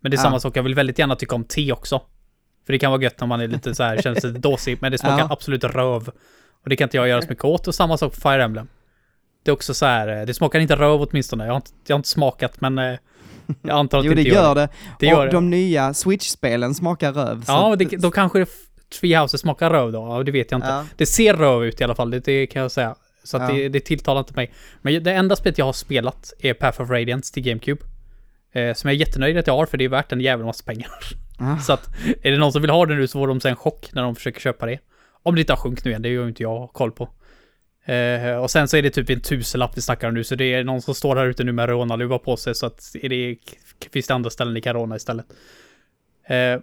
Men det är Ja. samma sak, jag vill väldigt gärna tycka om te också. För det kan vara gött när man är lite så här, känns lite dåsig, men det smakar Ja. absolut röv. Och det kan inte jag göra så mycket åt. Och samma sak för Fire Emblem. Det är också så här, eh, det smakar inte röv åtminstone. Jag har inte, jag har inte smakat, men eh, jag antar att Jo, det inte gör det. Det gör och det. de nya Switch-spelen smakar röv. Ja, det, då kanske det Houses smakar röv då. Det vet jag inte. Ja. Det ser röv ut i alla fall, det, det kan jag säga. Så Ja. det, det tilltalar inte mig. Men det enda spelet jag har spelat är Path of Radiance till GameCube. Eh, som jag är jättenöjd att jag har, för det är värt en jävla massa pengar. Ah. Så att, är det någon som vill ha det nu så får de sig en chock när de försöker köpa det. Om det inte har sjunkit nu igen, det gör ju inte jag koll på. Eh, och sen så är det typ en tusenlapp vi snackar om nu, så det är någon som står här ute nu med rånarluva på sig, så att är det, finns det andra ställen ni kan råna istället. Eh,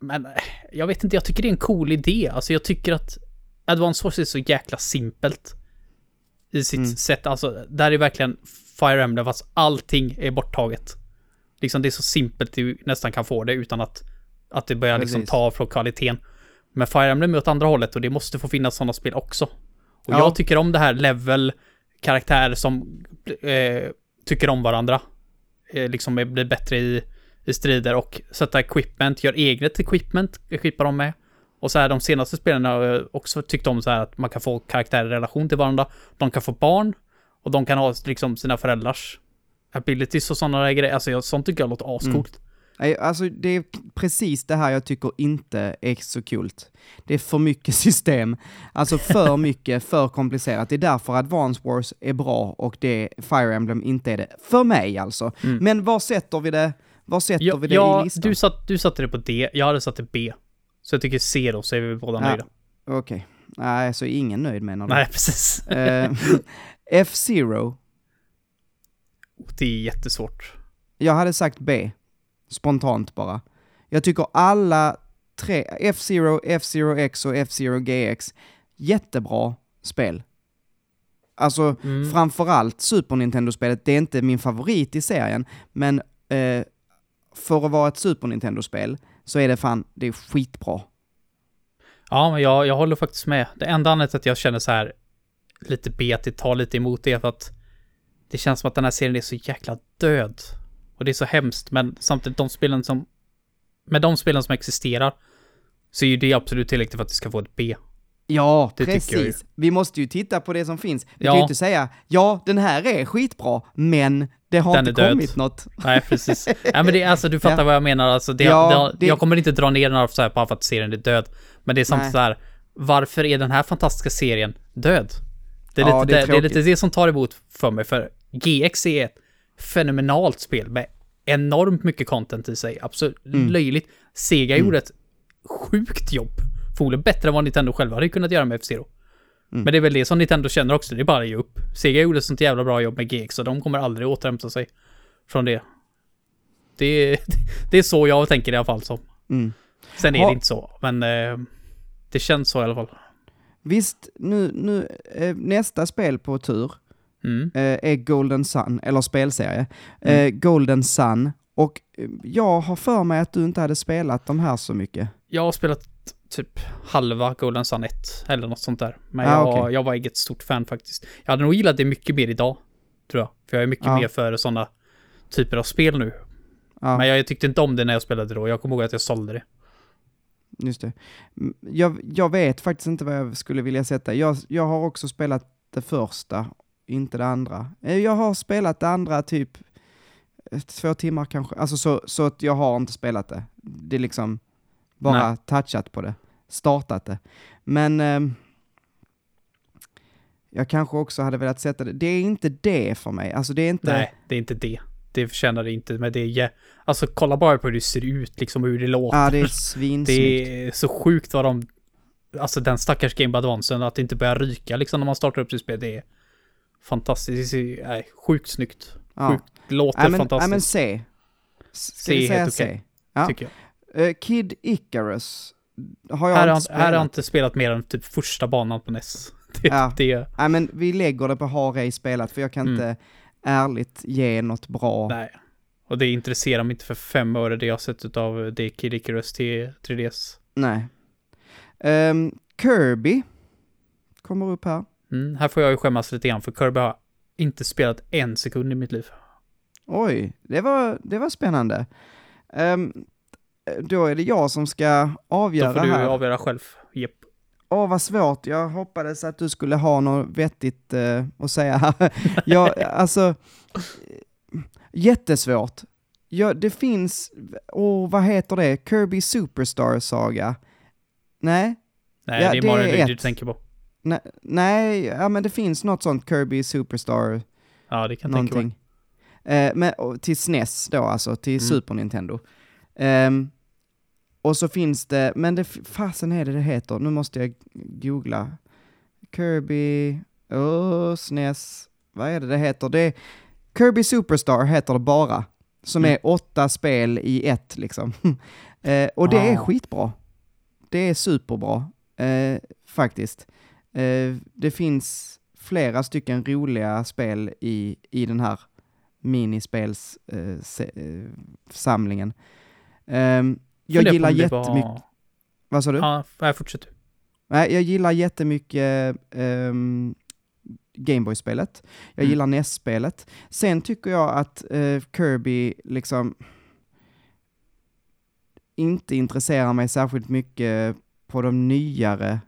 men eh, jag vet inte, jag tycker det är en cool idé. Alltså jag tycker att Advance Wars är så jäkla simpelt. I sitt Mm. sätt, alltså där är verkligen Fire Emblem fast allting är borttaget. Liksom det är så simpelt du nästan kan få det utan att, att det börjar liksom ta från kvaliteten. Men Fire Emblem är åt andra hållet och det måste få finnas sådana spel också. Och Ja. jag tycker om det här level, karaktärer som eh, tycker om varandra. Eh, liksom blir bättre i, i strider och sätta equipment, gör eget equipment, equippar de med. Och så här de senaste spelen har jag också tyckt om så här att man kan få karaktärer i relation till varandra. De kan få barn och de kan ha liksom sina föräldrars abilities och sådana där grejer. Alltså jag, sånt tycker jag låter ascoolt. Nej, Alltså det är precis det här jag tycker inte är så kul. Det är för mycket system. Alltså för mycket, för komplicerat. Det är därför Advance Wars är bra och det Fire Emblem inte är det. För mig alltså. Mm. Men var sätter vi det? Var sätter Ja, vi det i ja listan? du, satt, du satte det på D, jag hade satt det B. Så jag tycker C då, så är vi båda Ja. nöjda. Okej. Nej, så ingen nöjd menar du? Nej, precis. Eh, F-Zero. Det är jättesvårt. Jag hade sagt B. Spontant bara. Jag tycker alla tre, F-Zero, F-Zero X och F-Zero GX, jättebra spel. Alltså, Mm. framförallt Super Nintendo-spelet, det är inte min favorit i serien, men eh, för att vara ett Super Nintendo-spel så är det fan, det är skitbra. Ja, men jag, jag håller faktiskt med. Det enda anledningen till att jag känner så här lite B, att det tar lite emot det är för att det känns som att den här serien är så jäkla död. Och det är så hemskt, men samtidigt de spelen som... Med de spelen som existerar så är ju det absolut tillräckligt för att det ska få ett B. Ja, Det precis. Vi måste ju titta på det som finns. Vi Ja. kan ju inte säga, ja, den här är skitbra, men det har Den inte är död. kommit något. Nej, precis. ja, men det är alltså, du fattar Ja. vad jag menar. Alltså, det, Ja, det, Jag kommer inte dra ner den här så här bara för att serien är död. Men det är samtidigt så här, varför är den här fantastiska serien död? Det är, Ja, lite, det är det, det är lite det som tar emot för mig, för GX är ett fenomenalt spel med enormt mycket content i sig. Absolut Mm. löjligt. Sega gjorde ett sjukt jobb. Förmodligen bättre än vad Nintendo själva hade kunnat göra med F-Zero. Mm. Men det är väl det som Nintendo känner också, det är bara att ge upp. Sega gjorde ett sånt jävla bra jobb med GX och de kommer aldrig återhämta sig från det. Det det är så jag tänker i alla fall som. Mm. Sen är Ha- det inte så, men eh, det känns så i alla fall. Visst, nu, nu, eh, nästa spel på tur Mm. eh, är Golden Sun, eller spelserie. Mm. Eh, Golden Sun, och jag har för mig att du inte hade spelat de här så mycket. Jag har spelat typ halva Golden Sun 1, eller något sånt där. Men Ah, jag, okej. jag var inget stort fan faktiskt. Jag hade nog gillat det mycket mer idag, tror jag. För jag är mycket Ja. mer för sådana typer av spel nu. Ja, Men jag tyckte inte om det när jag spelade då. Jag kommer ihåg att jag sålde det. Just det. Mm, Jag, jag vet faktiskt inte vad jag skulle vilja sätta. Jag, jag har också spelat det första, inte det andra. Eh, Jag har spelat det andra typ eh, två timmar kanske. Alltså så, så att jag har inte spelat det. Det är liksom bara Nej. touchat på det, startat det. Men ehm, jag kanske också hade velat sätta det. Det är inte det för mig. Alltså det är inte... Nej, det är inte det. Det förtjänar det inte, men det är... jä- Alltså kolla bara på hur det ser ut, liksom hur det låter. Ja, det är svinsnyggt. Det är så sjukt vad de... Alltså den stackars Game Advancen, att det inte börjar ryka liksom när man startar upp sitt spel, det är fantastiskt. Det är sjukt snyggt. Ja. Sjukt, låter Nej men, fantastiskt, men C. S- Ska C vi är helt okej. Ja. tycker jag. Eh, Kid Icarus har jag Här inte har, spelat. här har jag inte spelat mer än typ första banan på NES. Det, Ja. det, Nej men vi lägger det på har ej spelat för jag kan Mm. inte ärligt ge något bra. nej. Och det intresserar mig inte för fem öre det jag sett av det Kid Icarus till 3DS. Nej. Ehm, Kirby kommer upp här. Mm, här får jag ju skämmas lite grann för Kirby har inte spelat en sekund i mitt liv. Oj, det var, det var spännande. Ehm, då är det jag som ska Då avgöra får du här. avgöra själv. Åh, vad svårt. Jag hoppades att du skulle ha något vettigt eh, att säga här. jag, alltså, jättesvårt. Ja, det finns, åh, vad heter det? Kirby Superstar Saga? Nej, Nej, Ja, det är det Mario är du tänker på. Nej, nej, ja men det finns något sånt Kirby Superstar Ja, det kan jag tänka mig. någonting. Eh, men, till SNES då alltså, till Mm. Super Nintendo. Ehm, och så finns det, men det, fasen är det det heter, nu måste jag googla. Kirby, oh, SNES, vad är det det heter? Det är, Kirby Superstar heter det bara, som Mm. är åtta spel i ett liksom. eh, och det är Ah. skitbra. Det är superbra, eh, faktiskt. Eh, det finns flera stycken roliga spel i, i den här minispelssamlingen. Eh, se. Ehm, jag gillar jättemycket, Var... vad sa du? Ja, nej, fortsätt du. Nej, jag gillar jättemycket um, Gameboy-spelet. Jag Mm. gillar NES-spelet. Sen tycker jag att eh, Kirby liksom inte intresserar mig särskilt mycket på de nyare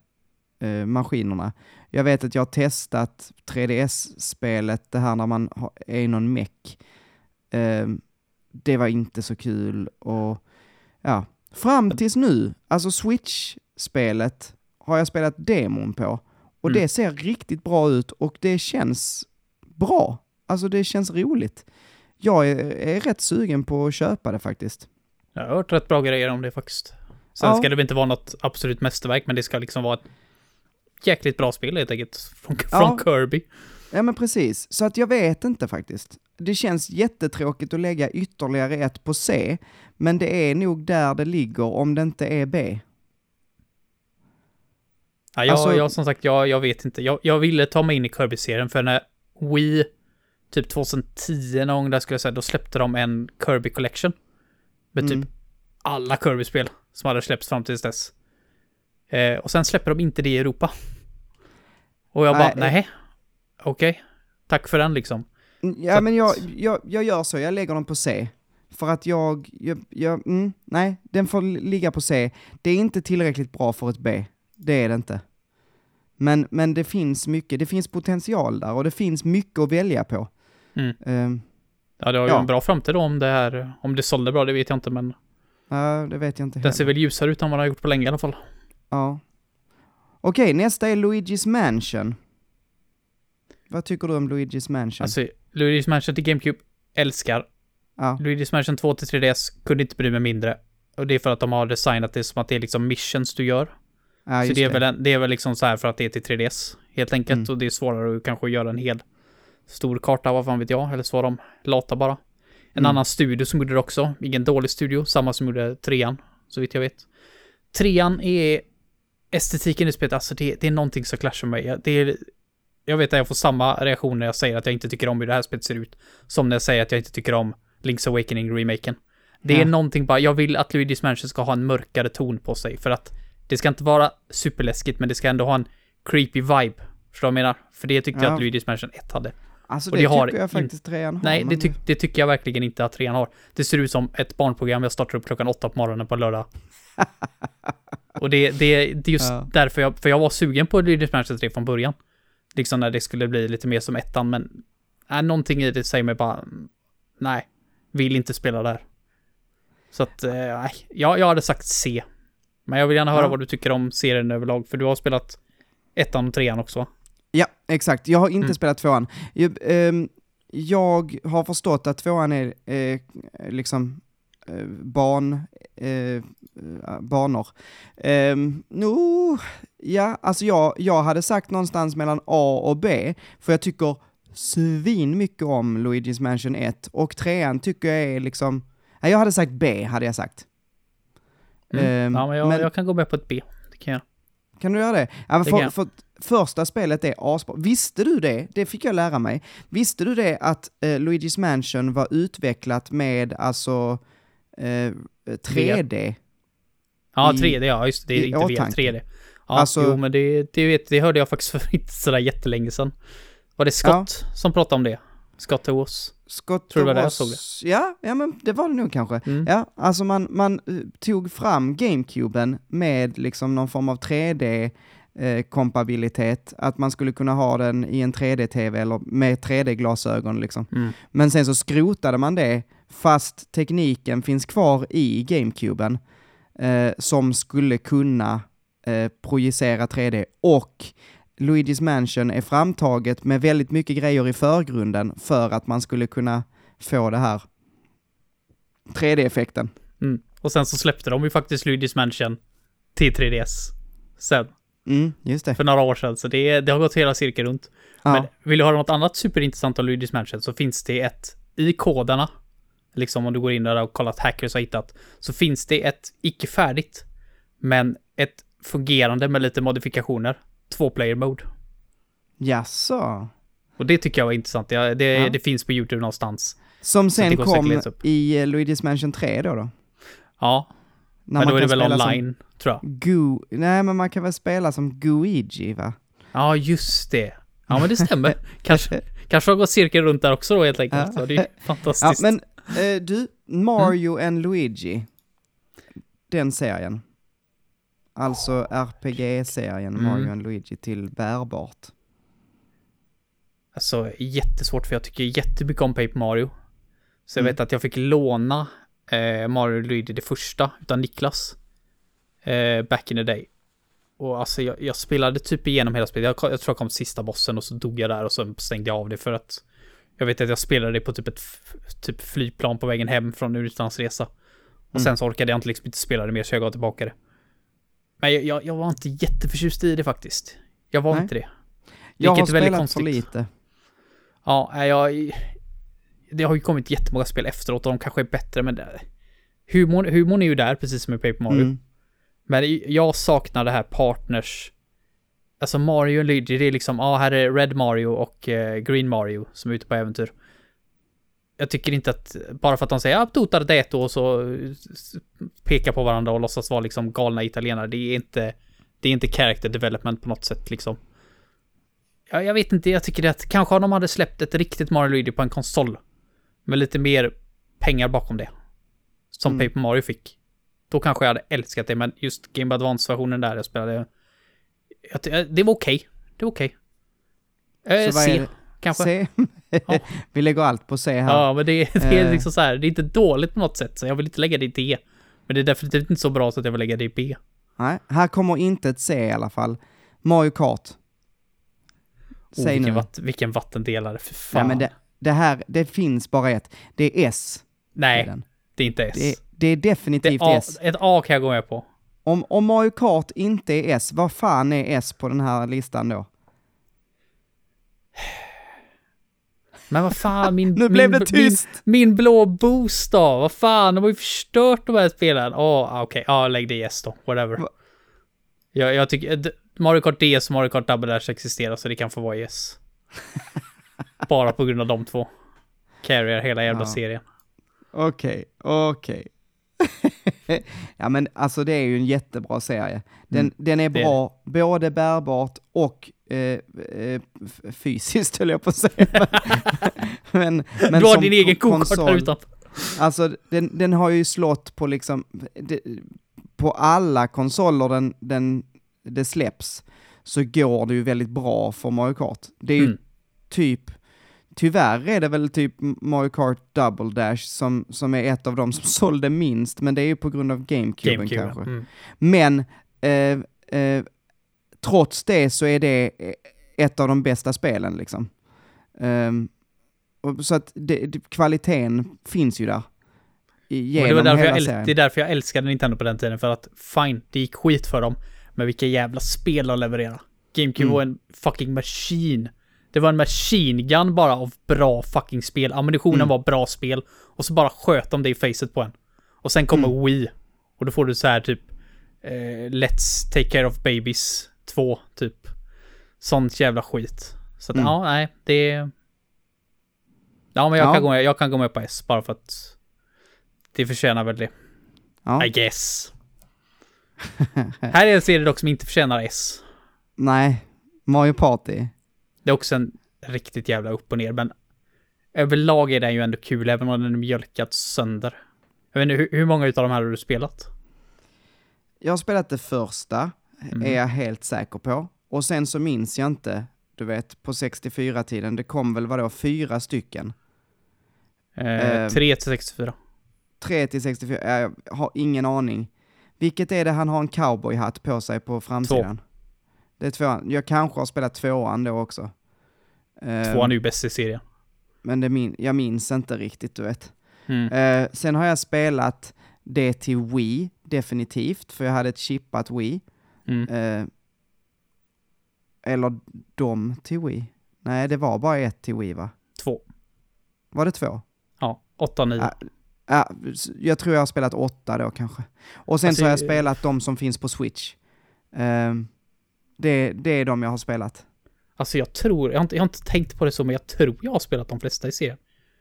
eh, maskinerna. Jag vet att jag har testat 3DS-spelet, det här när man är i någon meck. Ehm, det var inte så kul och ja, fram tills nu, alltså Switch-spelet har jag spelat demon på och Mm. det ser riktigt bra ut och det känns bra. Alltså det känns roligt. Jag är, är rätt sugen på att köpa det faktiskt. Jag har hört rätt bra grejer om det faktiskt. Sen Ja. ska det väl inte vara något absolut mästerverk, men det ska liksom vara ett jäkligt bra spel helt enkelt. Från, Ja. från Kirby. Ja men precis, så att jag vet inte faktiskt. Det känns jättetråkigt att lägga ytterligare ett på C, men det är nog där det ligger om det inte är B. Ja, jag, Alltså- jag som sagt, jag, jag vet inte. Jag, jag ville ta mig in i Kirby-serien för när Wii, typ 2010 någon gång där skulle jag säga, då släppte de en Kirby Collection. Med Mm. typ alla Kirby-spel som hade släppts fram tills dess. Eh, och sen släpper de inte det i Europa. Och jag bara, Nej, nej. Okej. Tack för den liksom. Ja Så men jag, jag, jag gör så, jag lägger dem på C. För att jag, jag, jag mm, nej, den får ligga på C. Det är inte tillräckligt bra för ett B. Det är det inte. Men, men det finns mycket, det finns potential där och det finns mycket att välja på. Mm. Ehm, Ja, det har ju Ja. en bra framtid då om det här, om det sålde bra, det vet jag inte, men ja, det vet jag inte den ser heller. väl ljusare ut än vad den har gjort på länge i alla fall. Ja. Okej, nästa är Luigi's Mansion. Vad tycker du om Luigi's Mansion? Alltså, Luigi's Mansion till GameCube, älskar. ja. Luigi's Mansion 2 till 3DS, kunde inte bry mig mindre. Och det är för att de har designat det som att det är liksom missions du gör. ja, så det är, Väl en, det är väl liksom så här för att det är till 3DS, helt enkelt. Mm. Och det är svårare att kanske göra en hel stor karta, vad fan vet jag. Eller så var de lata bara. En Mm. annan studio som gjorde det också. Ingen dålig studio, samma som gjorde trean, så vitt jag vet. Trean är estetiken i spelet, alltså det, det är någonting som clashar med mig. Det är, jag vet att jag får samma reaktion när jag säger att jag inte tycker om hur det här spelet ser ut, som när jag säger att jag inte tycker om Link's Awakening-remaken. Det är Ja. någonting bara, jag vill att Luigi's Mansion ska ha en mörkare ton på sig, för att det ska inte vara superläskigt, men det ska ändå ha en creepy vibe. Förstår du vad jag menar? För det tyckte jag Ja. att Luigi's Mansion 1 hade. Alltså och det, det har tycker jag faktiskt trean har. Nej, det, tyck, det tycker jag verkligen inte att trean har. Det ser ut som ett barnprogram jag startar upp klockan åtta på morgonen på lördag. och det, det, det är just Ja. därför jag, för jag var sugen på Luigi's Mansion 3 från början. Liksom när det skulle bli lite mer som ettan, men äh, någonting i det säger mig bara, nej, vill inte spela där. Så att, eh, nej, jag, jag hade sagt C. Men jag vill gärna höra Ja. vad du tycker om serien överlag, för du har spelat ettan och trean också. Ja, exakt. Jag har inte Mm. spelat tvåan. Jag, ehm, jag har förstått att tvåan är eh, liksom eh, barn, eh, banor. Um, no, ja, alltså jag, jag hade sagt någonstans mellan A och B, för jag tycker svin mycket om Luigi's Mansion 1, och trean tycker jag är liksom, nej, jag hade sagt B, hade jag sagt. Mm. Ehm, ja, men jag, men- jag kan gå med på ett B. Det kan jag. Kan du göra det? Ja, Det för, jag. för första spelet är asbra. Visste du det? Det fick jag lära mig. Visste du det att eh, Luigi's Mansion var utvecklat med alltså eh, 3D? Ja, i- 3D, ja just det. Det är inte VR, åtanke. 3D. Ja, Alltså- jo, men det, det, vet, det hörde jag faktiskt för inte sådär jättelänge sedan. Var det Scott som pratade om det? Scott Owens? Scott Tror du det var jag Ross- såg det? Ja, ja, men det var det nog kanske. Mm. Ja, alltså man, man eh, tog fram GameCuben med liksom någon form av 3D eh, kompabilitet, att man skulle kunna ha den i en 3D-TV eller med 3D-glasögon liksom. Mm. Men sen så skrotade man det, fast tekniken finns kvar i GameCuben, eh, som skulle kunna eh, projicera 3D och Luigi's Mansion är framtaget med väldigt mycket grejer i förgrunden för att man skulle kunna få det här 3D-effekten. Mm. Och sen så släppte de ju faktiskt Luigi's Mansion till 3DS. Sen, Mm, just det. för några år sedan. Så det, det har gått hela cirkeln runt. Ja. Men vill du höra något annat superintressant om Luigi's Mansion så finns det ett, i koderna, liksom om du går in där och kollar att hackers har hittat, så finns det ett icke färdigt, men ett fungerande med lite modifikationer, två player mode. Jaså? Och det tycker jag var intressant. Det, det, Ja. det finns på YouTube någonstans. Som sen kom i eh, Luigi's Mansion 3 då? då? Ja, När men då är det väl online, tror jag. Gu... Nej, men man kan väl spela som Guigi, va? Ja, just det. Ja, men det stämmer. kanske, kanske har gått cirkeln runt där också då helt enkelt. Ja. Det är Ja, fantastiskt. men eh, du, Mario Mm. and Luigi, den serien. Alltså RPG-serien Mm. Mario and Luigi till bärbart. Alltså, jättesvårt för jag tycker jättemycket om Paper Mario. Så jag Mm. vet att jag fick låna eh, Mario och Luigi det första utan Niklas. Eh, back in the day. Och alltså jag, jag spelade typ igenom hela spelet. Jag, jag tror jag kom till sista bossen och så dog jag där och så stängde jag av det för att jag vet att jag spelade det på typ ett typ flygplan på vägen hem från en utlandsresa. Och Mm. sen så orkade jag inte liksom inte spela det mer så jag gav tillbaka det. Men jag, jag, jag var inte jätteförtjust i det faktiskt. Jag var Nej. inte det. Jag har är spelat konstigt. för lite. Ja, jag... Det har ju kommit jättemånga spel efteråt och de kanske är bättre, men det, humorn, humorn är ju där, precis som i Paper Mario. Mm. Men jag saknar det här partners... Alltså Mario och Luigi, det är liksom, ja, ah, här är Red Mario och eh, Green Mario som är ute på äventyr. Jag tycker inte att, bara för att de säger ja, Totar det och så pekar på varandra och låtsas vara liksom galna italienare, det är inte, det är inte character development på något sätt liksom. Ja, jag vet inte, jag tycker det att kanske om de hade släppt ett riktigt Mario Luigi på en konsol. Med lite mer pengar bakom det. Som Mm. Paper Mario fick. Då kanske jag hade älskat det, men just Game Advance-versionen där jag spelade... Det var okej. Det var okej. Eh, vad är C, det? kanske. Ja. Vi lägger allt på C här. Ja, men det, det är Eh. liksom så här, det är inte dåligt på något sätt, så jag vill inte lägga det i D. Men det är definitivt inte så bra så att jag vill lägga det i B. Nej, här kommer inte ett C i alla fall. Mario Kart. Oh, Säg vilken, nu. vatt, vilken vattendelare, för fan. Nej, men det, det här, det finns bara ett. Det är S. Nej, det är inte S. Det, det är Det definitivt är A, S. ett A kan jag gå med på. Om, om Mario Kart inte är S, vad fan är S på den här listan då? Men vad fan, min... Nu blev min, det tyst! Min, min blå då? Vad fan, de har ju förstört de här spelen. Åh, okej. Ja, lägg det i S då. Whatever. Va? Jag, jag tycker... Mario Kart DS och Mario Kart Double Dash existerar så det kan få vara i S. Bara på grund av de två. Carrier hela jävla Ja. serien. Okej, okej. Ja men alltså det är ju en jättebra serie. Den, Mm, den är det är bra, både bärbart och eh, eh, fysiskt höll jag på att säga. men, men du har din egen ko- go-kart här utanför. Alltså den, den har ju slått på liksom, det, på alla konsoler den, den, det släpps, så går det ju väldigt bra för Mario Kart. Det är ju Mm. typ, tyvärr är det väl typ Mario Kart Double Dash som, som är ett av de som sålde minst, men det är ju på grund av GameCuben, GameCube. kanske. Mm. Men eh, eh, trots det så är det eh, ett av de bästa spelen liksom. Och så att det, det, kvaliteten finns ju där. Det, var därför jag serien. det är därför jag älskade Nintendo på den tiden, för att fine, det gick skit för dem. Men vilka jävla spel de levererade. GameCube Mm. var en fucking machine. Det var en machine gun bara av bra fucking spel. Ammunitionen Mm. var bra spel. Och så bara sköt de det i facet på en. Och sen kommer Mm. Wii. Och då får du så här typ eh, Let's Take Care of Babies 2, typ. Sånt jävla skit. Så att, Mm. ja, nej, det... Ja, men jag, Ja. Kan gå med, jag kan gå med på S, bara för att det förtjänar väl det. Ja. I guess. Här är en serie dock som inte förtjänar S. Nej, Mario Party. Det är också en riktigt jävla upp och ner, men överlag är den ju ändå kul, även om den är mjölkad sönder. Jag vet inte, hur, många utav de här har du spelat? Jag har spelat det första, Mm. är jag helt säker på. Och sen så minns jag inte, du vet, på 64-tiden, det kom väl vadå, fyra stycken? Eh, Ehm. 3 till 64. 3 till 64, äh, jag har ingen aning. Vilket är det han har en cowboyhatt på sig på framsidan? Det är tvåan. Jag kanske har spelat tvåan då också. Eh, Tvåan är ju bäst i serien. Men det min, jag minns inte riktigt, du vet. Mm. Eh, sen har jag spelat det till Wii, definitivt, för jag hade ett chippat Wii. Mm. Eh, eller de till Wii. Nej, det var bara ett till Wii va? Två. Var det två? Ja, åtta, nio. Ja. Ja, s- jag tror jag har spelat åtta då kanske. Och sen Alltså, så har jag spelat de som finns på Switch. Ehm, det, det är de jag har spelat. Alltså jag tror, jag har, inte, jag har inte tänkt på det så, men jag tror jag har spelat de flesta i serien.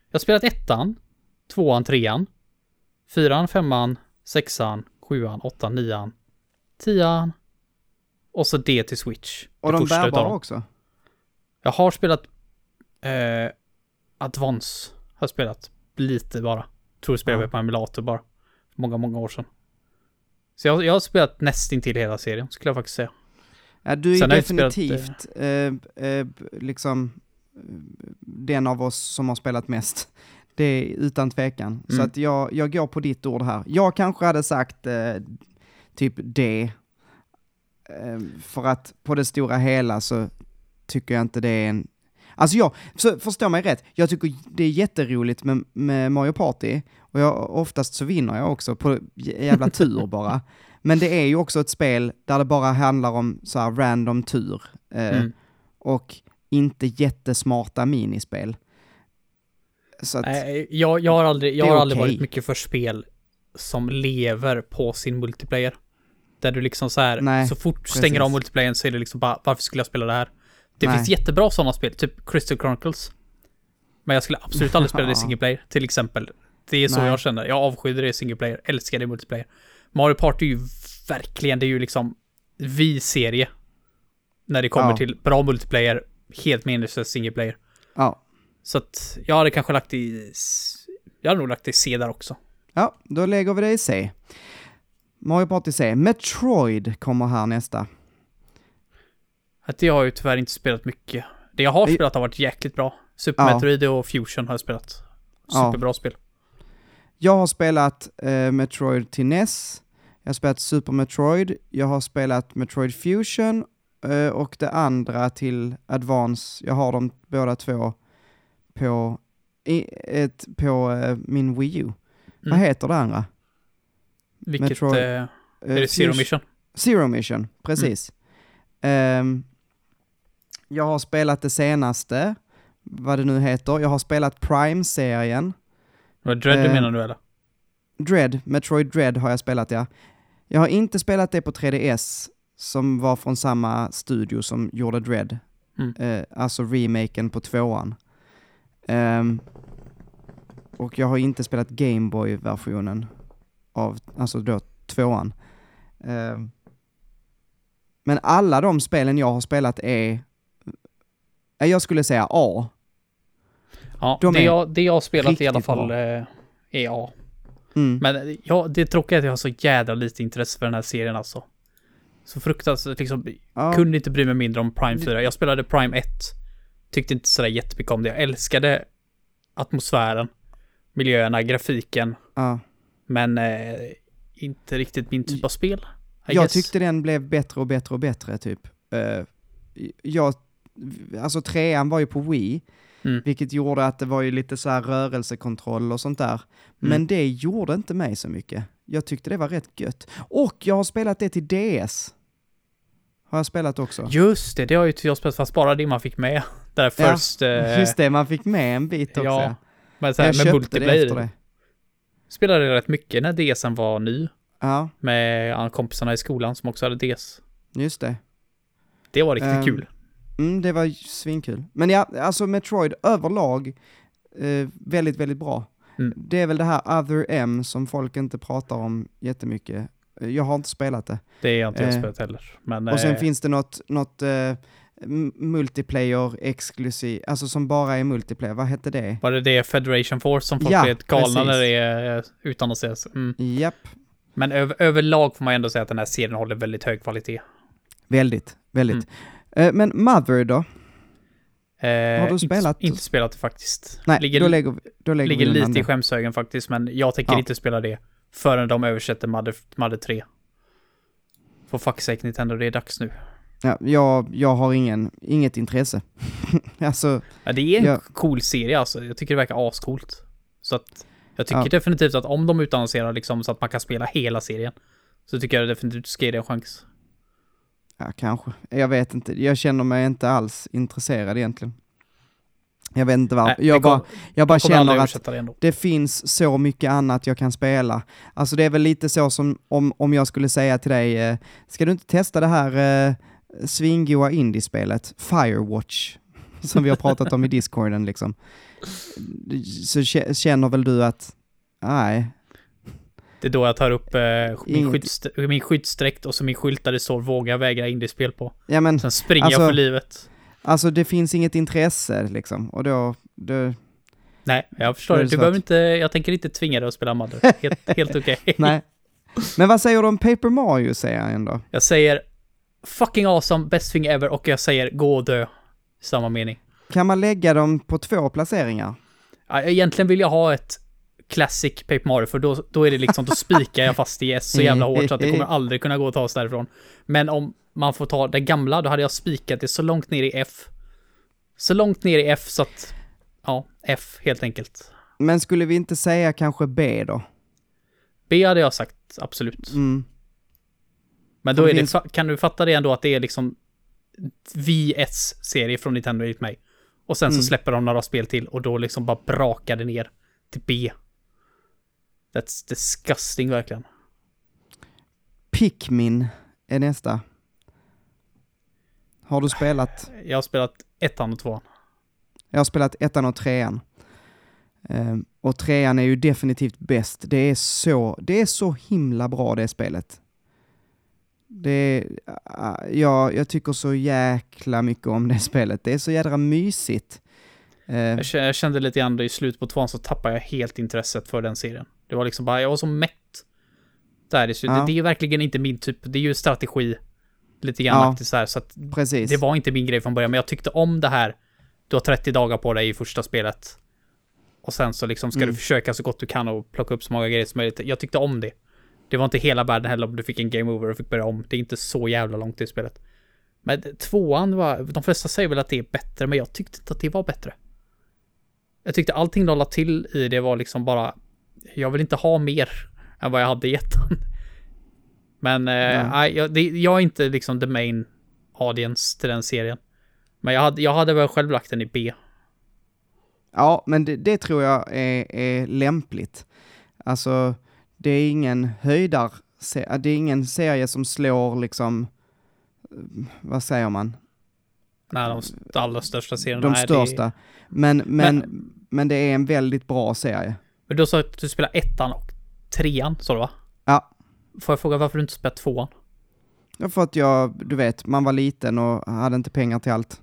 Jag har spelat ettan, tvåan, trean, fyran, femman, sexan, sjuan, åttan, nian, tian och så det till Switch. Och de bärbara också. Jag har spelat eh, Advance, har jag spelat lite bara. Tror jag spelade Ja. på emulator bara. Många, många år sedan. Så jag, jag har spelat nästintill hela serien, skulle jag faktiskt säga. Ja, du är Sen jag spelat, definitivt eh, eh, liksom eh, den av oss som har spelat mest. Det är utan tvekan. Så Mm. att jag, jag går på ditt ord här. Jag kanske hade sagt eh, typ det. Eh, för att på det stora hela så tycker jag inte det är en... Alltså jag, så förstå mig rätt, jag tycker det är jätteroligt med, med Mario Party, och jag, oftast så vinner jag också på jävla tur bara. Men det är ju också ett spel där det bara handlar om så här random tur. Eh, Mm. Och inte jättesmarta minispel. Så att, Nej, jag, jag har aldrig, jag har aldrig okej. varit mycket för spel som lever på sin multiplayer. Där du liksom så här, Nej, så fort du stänger av multiplayern så är det liksom bara, varför skulle jag spela det här? Det Nej. finns jättebra sådana spel, typ Crystal Chronicles. Men jag skulle absolut aldrig spela det i single player, till exempel. Det är så Nej. jag känner. Jag avskyr det i single player, älskar det i multiplayer. Mario Party är ju verkligen, det är ju liksom vi-serie. När det kommer Ja. till bra multiplayer, helt meningslös single player. ja. Så att jag hade kanske lagt i... Jag hade nog lagt i C där också. ja, då lägger vi det i C. Mario Party C. Metroid kommer här nästa. Att det har ju tyvärr inte spelat mycket. Det jag har spelat har varit jäkligt bra. Super Ja. Metroid och Fusion har jag spelat. Ja. Superbra spel. Jag har spelat eh, Metroid till NES, jag har spelat Super Metroid, jag har spelat Metroid Fusion eh, och det andra till Advance. Jag har dem båda två på, i, ett, på eh, min Wii U. Vad Mm. heter det andra? Vilket... Metroid- Eh, Eh, är det Zero Mission? Zero Mission, precis. Ehm, jag har spelat det senaste, vad det nu heter. Jag har spelat Prime-serien. Vad Dread eh, menar du eller? Dread, Metroid Dread har jag spelat ja. Jag har inte spelat det på 3DS, som var från samma studio som gjorde Dread. Mm. Eh, alltså remaken på tvåan. Ehm, och jag har inte spelat Gameboy-versionen av, alltså då tvåan. Ehm, men alla de spelen jag har spelat är, eh, jag skulle säga A. Ja, de det är jag, det jag har spelat i alla fall bra. eh, är ja. Mm. Men ja, det är att jag har så jädra lite intresse för den här serien alltså. Så fruktansvärt liksom, Ja. kunde inte bry mig mindre om Prime 4. Jag spelade Prime 1. Tyckte inte sådär jättemycket om det. Jag älskade atmosfären, miljöerna, grafiken. Ja. Men eh, inte riktigt min typ av spel. I Jag guess. tyckte den blev bättre och bättre och bättre typ. Eh, jag, alltså trean var ju på Wii, Mm. vilket gjorde att det var ju lite så här rörelsekontroll och sånt där. Men Mm. det gjorde inte mig så mycket. Jag tyckte det var rätt gött. Och jag har spelat det till DS. Har jag spelat också. Just det, det har ju jag spelat fast bara det man fick med. Där Ja, först... eh, Just det, man fick med en bit också. Ja, men så jag här, med köpte det efter det. Spelade jag rätt mycket när DSen var ny. Ja, Med kompisarna i skolan som också hade DS. just det. Det var riktigt Ehm, kul. Mm, det var svinkul. Men ja, alltså Metroid överlag, eh, väldigt, väldigt bra. Mm. Det är väl det här Other M som folk inte pratar om jättemycket. Eh, Jag har inte spelat det. Det är jag inte jag eh, spelat heller. Men, Och sen eh, finns det något, något eh, multiplayer exklusiv, alltså som bara är multiplayer. Vad hette det? Var det det Federation Force som folk Ja, blev galna när det är eh, utan så? Mm. Japp, Men över, överlag får man ändå säga att den här serien håller väldigt hög kvalitet. väldigt, väldigt. Mm. Eh, men Mother då? Eh, Har du inte- spelat? Inte spelat det faktiskt. Nej, ligger då lägger, vi- då lägger ligger lite i det. skämshögen faktiskt, men jag tänker Ja. inte spela det förrän de översätter Mother, Mother 3. For fuck's sake Nintendo, det är dags nu. Ja, jag, jag har ingen, inget intresse. alltså, Ja, det är en Ja. cool serie alltså. Jag tycker det verkar ascoolt. Så att jag tycker Ja. definitivt att om de utannonserar liksom så att man kan spela hela serien. Så tycker jag definitivt ska ge det en chans. Ja kanske. Jag vet inte. Jag känner mig inte alls intresserad egentligen. Jag vet inte varför. Jag, kom- bara, jag bara känner att det det finns så mycket annat jag kan spela. Alltså det är väl lite så som om, om jag skulle säga till dig, eh, ska du inte testa det här eh, svingoa indiespelet, Firewatch, som vi har pratat om i discorden liksom. Så kä- känner väl du att, nej, Det är då jag tar upp eh, min, skydds, min skyddsdräkt och så min skylt där det står våga vägra indiespel på. ja men Sen springer Alltså- jag för livet. alltså det finns inget intresse liksom, och då, då Nej, jag förstår det. Du behöver inte, jag tänker inte tvinga dig att spela Mother. Helt, helt okej. nej. Men vad säger du om Paper Mario-serien då? Jag säger fucking awesome, best thing ever och jag säger gå och dö. Samma mening. Kan man lägga dem på två placeringar? Ja, Egentligen vill jag ha ett Classic Paper Mario för då, då är det liksom, då spikar jag fast i S så jävla hårt så att det kommer aldrig kunna gå att ta oss därifrån. Men om man får ta det gamla, då hade jag spikat det så långt ner i F. Så långt ner i F så att, ja, F helt enkelt. Men skulle vi inte säga kanske B då? B hade jag sagt, absolut. Mm. Men då är det kan du fatta det ändå att det är liksom VS-serie från Nintendo enligt mig. Och sen Mm. så släpper de några spel till och då liksom bara brakar det ner till B. That's disgusting verkligen. Pikmin är nästa. Har du spelat? Jag har spelat ettan och tvåan. Jag har spelat ettan och trean. Ehm, och trean är ju definitivt bäst. Det är så, det är så himla bra det spelet. Det är, ja, jag tycker så jäkla mycket om det spelet. Det är så jädra mysigt. Ehm, Jag kä- Jag kände lite grann i slutet på tvåan så tappade jag helt intresset för den serien. Det var liksom bara, jag var så mätt. Där i slutet. Ja. Det är ju verkligen inte min typ, det är ju strategi. Lite grann Ja. så här, så att precis. det var inte min grej från början, men jag tyckte om det här. Du har 30 dagar på dig i första spelet. Och sen så liksom ska Mm. du försöka så gott du kan och plocka upp så många grejer som möjligt. Jag tyckte om det. Det var inte hela världen heller om du fick en game over och fick börja om. Det är inte så jävla långt i spelet. Men tvåan var, de flesta säger väl att det är bättre, men jag tyckte inte att det var bättre. Jag tyckte allting de la till i det var liksom bara, jag vill inte ha mer än vad jag hade i ettan. Men, eh, jag, det, jag är inte liksom the main audience till den serien. Men jag hade, jag hade väl själv lagt den i B. Ja, men det, det tror jag är, är lämpligt. Alltså, det är ingen höjdar, det är ingen serie som slår liksom, eh, vad säger man, Nej, de allra största serierna. de största. Det, Men, men, men, det är en väldigt bra serie. Men du sa att du spelar ettan och trean, sa du va? Ja. Får jag fråga varför du inte spelar tvåan? Ja, För att jag, du vet, man var liten och hade inte pengar till allt.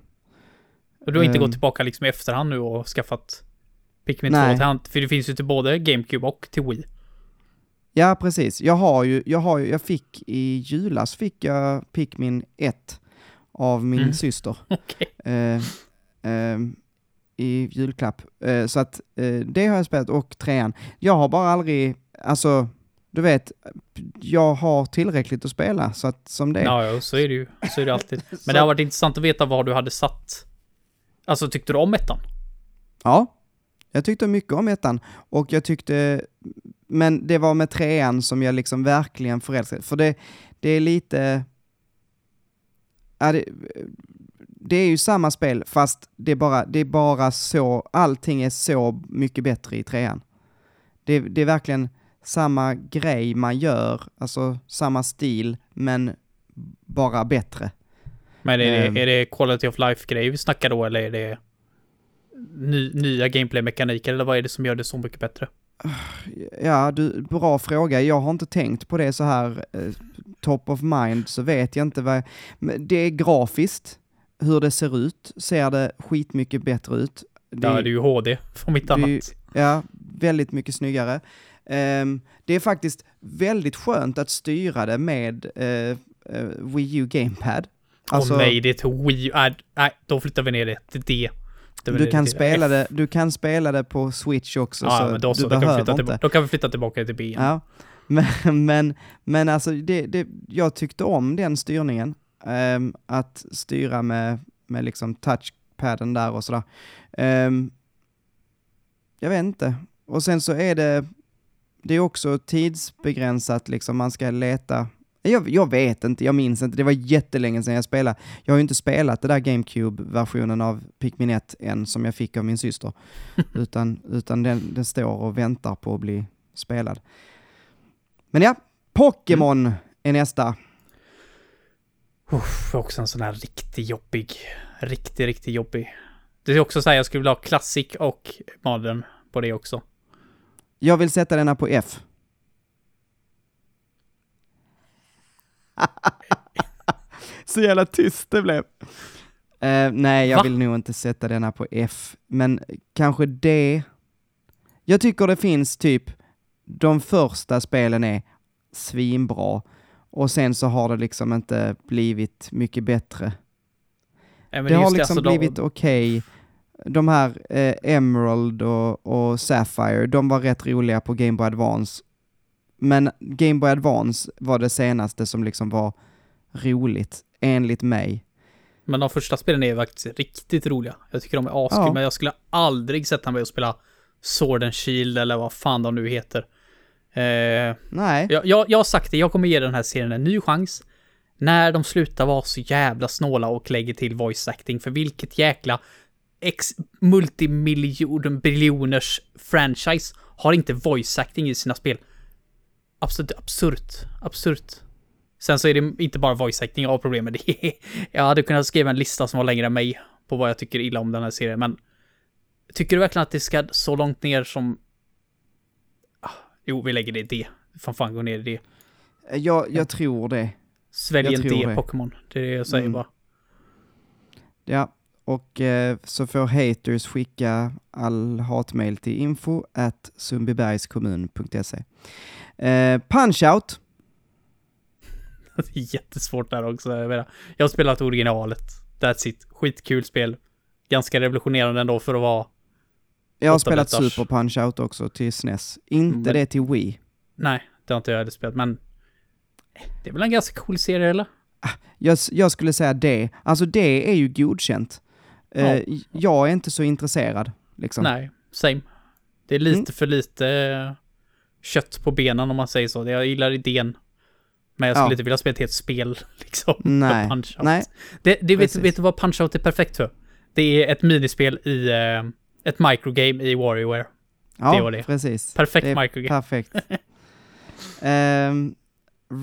Och du har inte Ehm. gått tillbaka liksom i efterhand nu och skaffat Pikmin 2 Nej. till hand? För det finns ju till både GameCube och till Wii. Ja, precis. Jag har ju, jag har ju, jag fick i julas fick jag Pikmin 1 av min Mm. syster. Okej. eh, eh, i julklapp. Eh, så att eh, det har jag spelat och trean. Jag har bara aldrig, alltså, du vet, jag har tillräckligt att spela så att som det är. Ja, ja, så är det ju. Så är det alltid. Men Så- det har varit intressant att veta vad du hade satt. Alltså, tyckte du om ettan? Ja, jag tyckte mycket om ettan och jag tyckte, men det var med trean som jag liksom verkligen förälskade. För det, det är lite, ja, det, det är ju samma spel fast det är bara, det är bara så, allting är så mycket bättre i trean. Det, det är verkligen samma grej man gör, alltså samma stil, men bara bättre. Men är, det, är det quality of life-grejer vi snackar då, eller är det ny, nya gameplay-mekaniker, eller vad är det som gör det så mycket bättre? Ja, du, bra fråga. Jag har inte tänkt på det så här eh, top of mind, så vet jag inte vad... Men det är grafiskt, hur det ser ut, ser det skitmycket bättre ut. Det, Ja, det är ju HD, från mitt det annat. Ja, väldigt mycket snyggare. Ehm, det är faktiskt väldigt skönt att styra det med eh, eh, Wii U Gamepad. Alltså, Åh nej, det är Wii. Nej, nej, då flyttar vi ner det till det. Vi ner du kan, spela det, du kan spela det på Switch också, Ja, så men då så. du Då kan, vi behöver flytta inte. tillbaka, då kan vi flytta tillbaka till B. Ja, men, men, men alltså det, det, jag tyckte om den styrningen. Ehm, att styra med, med liksom touchpaden där och sådär. Ehm, jag vet inte. Och sen så är det, det är också tidsbegränsat, liksom man ska leta jag, jag vet inte, jag minns inte, det var jättelänge sedan jag spelade. Jag har ju inte spelat det där GameCube-versionen av Pikmin 1 än, som jag fick av min syster. utan utan den, den står och väntar på att bli spelad. Men ja, Pokémon mm. är nästa. Uff, också en sån här riktigt jobbig. Riktigt, riktigt jobbig. Det är också så här, jag skulle vilja ha Classic och Modern på det också. Jag vill sätta denna på F. Så jävla tyst det blev. Uh, nej, jag Va? vill nog inte sätta denna på F, men kanske D. Jag tycker det finns typ, de första spelen är svinbra, och sen så har det liksom inte blivit mycket bättre. Ja, det har liksom alltså blivit de... okej. Okay. De här eh, Emerald och, och Sapphire, de var rätt roliga på Game Boy Advance, men Game Boy Advance var det senaste som liksom var roligt, enligt mig. Men de första spelen är faktiskt riktigt roliga. Jag tycker de är askul, ja. men jag skulle aldrig sätta mig och spela Sword and Shield eller vad fan de nu heter. Eh, Nej. Jag, jag, jag har sagt det, jag kommer ge den här serien en ny chans. När de slutar vara så jävla snåla och lägger till voice acting, för vilket jäkla ex multimiljon biljoners franchise har inte voice acting i sina spel absolut absurt. Absurt. Sen så är det inte bara voice acting jag har problem med. Det jag hade kunnat skriva en lista som var längre än mig på vad jag tycker illa om den här serien, men tycker du verkligen att det ska så långt ner som... Jo, vi lägger det i D. Fan fan gå ner i det. Jag, jag tror det. Svälj en D-Pokémon. Det är det jag säger mm. bara. Ja, och eh, så får haters skicka all hatmail till info at sundbybergskommun.se. Eh, Punch-Out. Det är jättesvårt där också. Jag, menar, jag har spelat originalet. That's it. Skitkul spel. Ganska revolutionerande ändå för att vara... Jag har spelat Super Punch-Out också till SNES. Inte men, det till Wii. Nej, det har inte jag heller spelat, men... Det är väl en ganska cool serie, eller? Ah, jag, jag skulle säga det. Alltså det är ju godkänt. Ja. Eh, jag är inte så intresserad, liksom. Nej, same. Det är lite mm. för lite kött på benen om man säger så. Jag gillar idén. Men jag skulle ja. inte vilja spela ett helt spel, liksom. Nej. Nej. Det, det vet, vet, du vad Punch-Out är perfekt för? Det är ett minispel i, uh, ett microgame i WarioWare. Ja, det var det. precis. Perfekt microgame. Perfekt. um,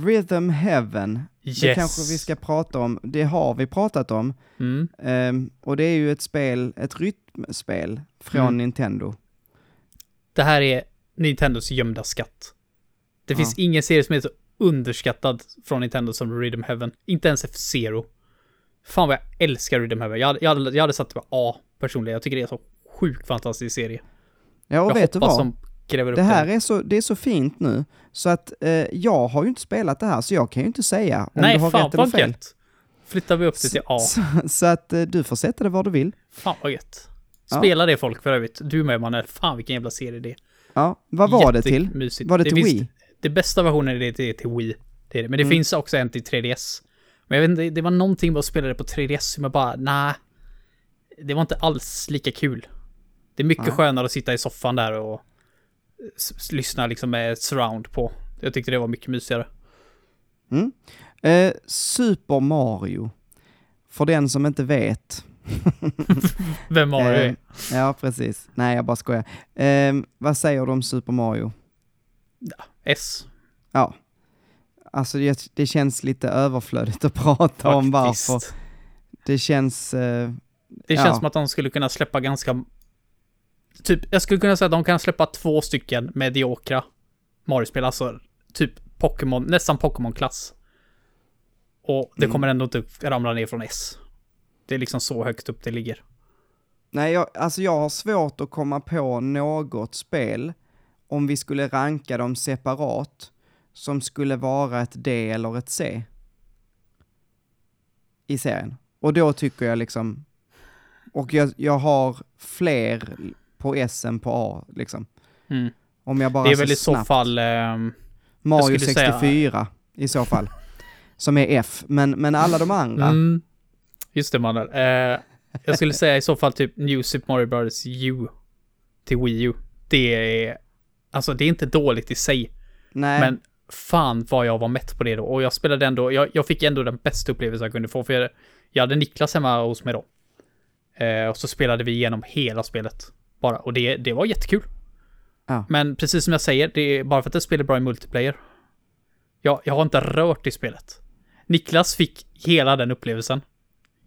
Rhythm Heaven, yes. det kanske vi ska prata om, det har vi pratat om. Mm. Um, och det är ju ett spel, ett rytmspel från mm. Nintendo. Det här är Nintendos gömda skatt. Det ja. finns ingen serie som är så underskattad från Nintendo som Rhythm Heaven. Inte ens F-Zero. Fan vad jag älskar Rhythm Heaven. Jag hade, jag hade, jag hade satt det på A personligen. Jag tycker det är så sjukt fantastisk serie. Ja, och jag vet du vad? det här är så, det är så fint nu, så att eh, jag har ju inte spelat det här, så jag kan ju inte säga om Nej, du har rätt eller fel. Gött. Flyttar vi upp det till A. Så, så att eh, du får sätta det var du vill. Fan vad gött. Spela ja. det folk för övrigt. Du med Manuel. Fan vilken jävla serie det är. Ja, vad var det till? Var det till det Wii? det bästa versionen är det till, till Wii. Det är det. Men det mm. finns också en till 3DS. Men jag vet inte, det var någonting med att spela det på 3DS som jag bara, nej. Det var inte alls lika kul. Det är mycket ja. skönare att sitta i soffan där och lyssna liksom med surround på. Jag tyckte det var mycket mysigare. Mm. Eh, Super Mario. För den som inte vet Vem Mario är. Eh, ja, precis. Nej, jag bara skojar. Eh, vad säger du om Super Mario? Ja, S. Ja. Alltså det, det känns lite överflödigt att prata Faktiskt. om varför. Det känns... Eh, det känns ja. som att de skulle kunna släppa ganska... Typ, jag skulle kunna säga att de kan släppa två stycken mediokra Mario-spel, alltså typ Pokémon, nästan Pokémon-klass. Och det mm. kommer ändå inte ramla ner från S. Det är liksom så högt upp det ligger. Nej, jag, alltså jag har svårt att komma på något spel, om vi skulle ranka dem separat, som skulle vara ett D eller ett C. I serien. Och då tycker jag liksom, och jag, jag har fler på S än på A, liksom. Mm. Om jag bara Det är väl i så fall... Eh, Mario 64 säga... i så fall. som är F, men, men alla de andra. Mm. Just det mannen. Eh, jag skulle säga i så fall typ New Super Mario Bros. U till Wii U. Det är, alltså det är inte dåligt i sig. Nej, Men fan vad jag var mätt på det då. Och jag spelade ändå, jag, jag fick ändå den bästa upplevelsen jag kunde få. För jag, jag hade Niklas hemma hos mig då. Eh, och så spelade vi igenom hela spelet. Bara. Och det, det var jättekul. Ja. Men precis som jag säger, det är bara för att det spelar bra i multiplayer. Jag, jag har inte rört i spelet. Niklas fick hela den upplevelsen.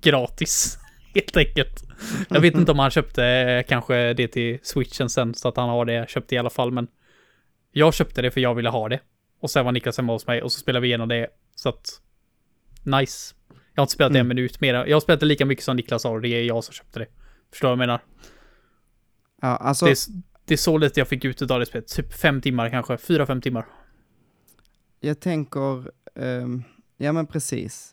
Gratis. Helt enkelt. Jag vet inte om han köpte eh, kanske det till switchen sen så att han har det köpt i alla fall men jag köpte det för jag ville ha det. Och sen var Niklas hemma hos mig och så spelade vi igenom det så att nice. Jag har inte spelat det en Mm. minut mer. Jag har spelat det lika mycket som Niklas har och det är jag som köpte det. Förstår du vad jag menar? Ja, alltså, Det är, det är så lite jag fick ut av det spelet. Typ fem timmar kanske. Fyra, fem timmar. jag tänker, ehm, ja men precis.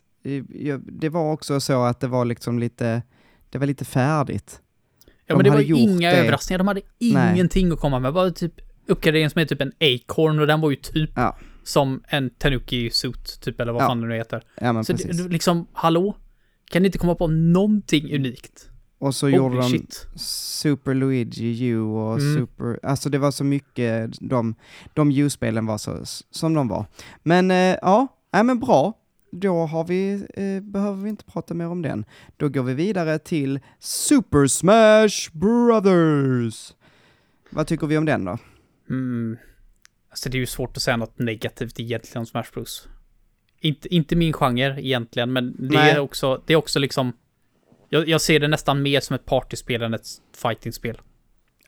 Det var också så att det var liksom lite, det var lite färdigt. Ja De men det var ju inga det. överraskningar. De hade Nej. ingenting att komma med. Bara typ uppgradering som är typ en acorn och den var ju typ Ja. som en Tanuki suit typ eller vad Ja. fan det nu heter. Ja men Så precis. det, liksom, hallå? Kan ni inte komma på någonting unikt? Och så gjorde Holy de shit. Super Luigi U och Mm. Super, alltså det var så mycket, de, de U-spelen var så, som de var. Men eh, ja, nej men bra. Då har vi, eh, behöver vi inte prata mer om den. Då går vi vidare till Super Smash Brothers. Vad tycker vi om den då? Mm. Alltså det är ju svårt att säga något negativt egentligen om Smash Bros. Inte, inte min genre egentligen, men det Nej. är också, det är också liksom... Jag, jag ser det nästan mer som ett partyspel än ett fightingspel.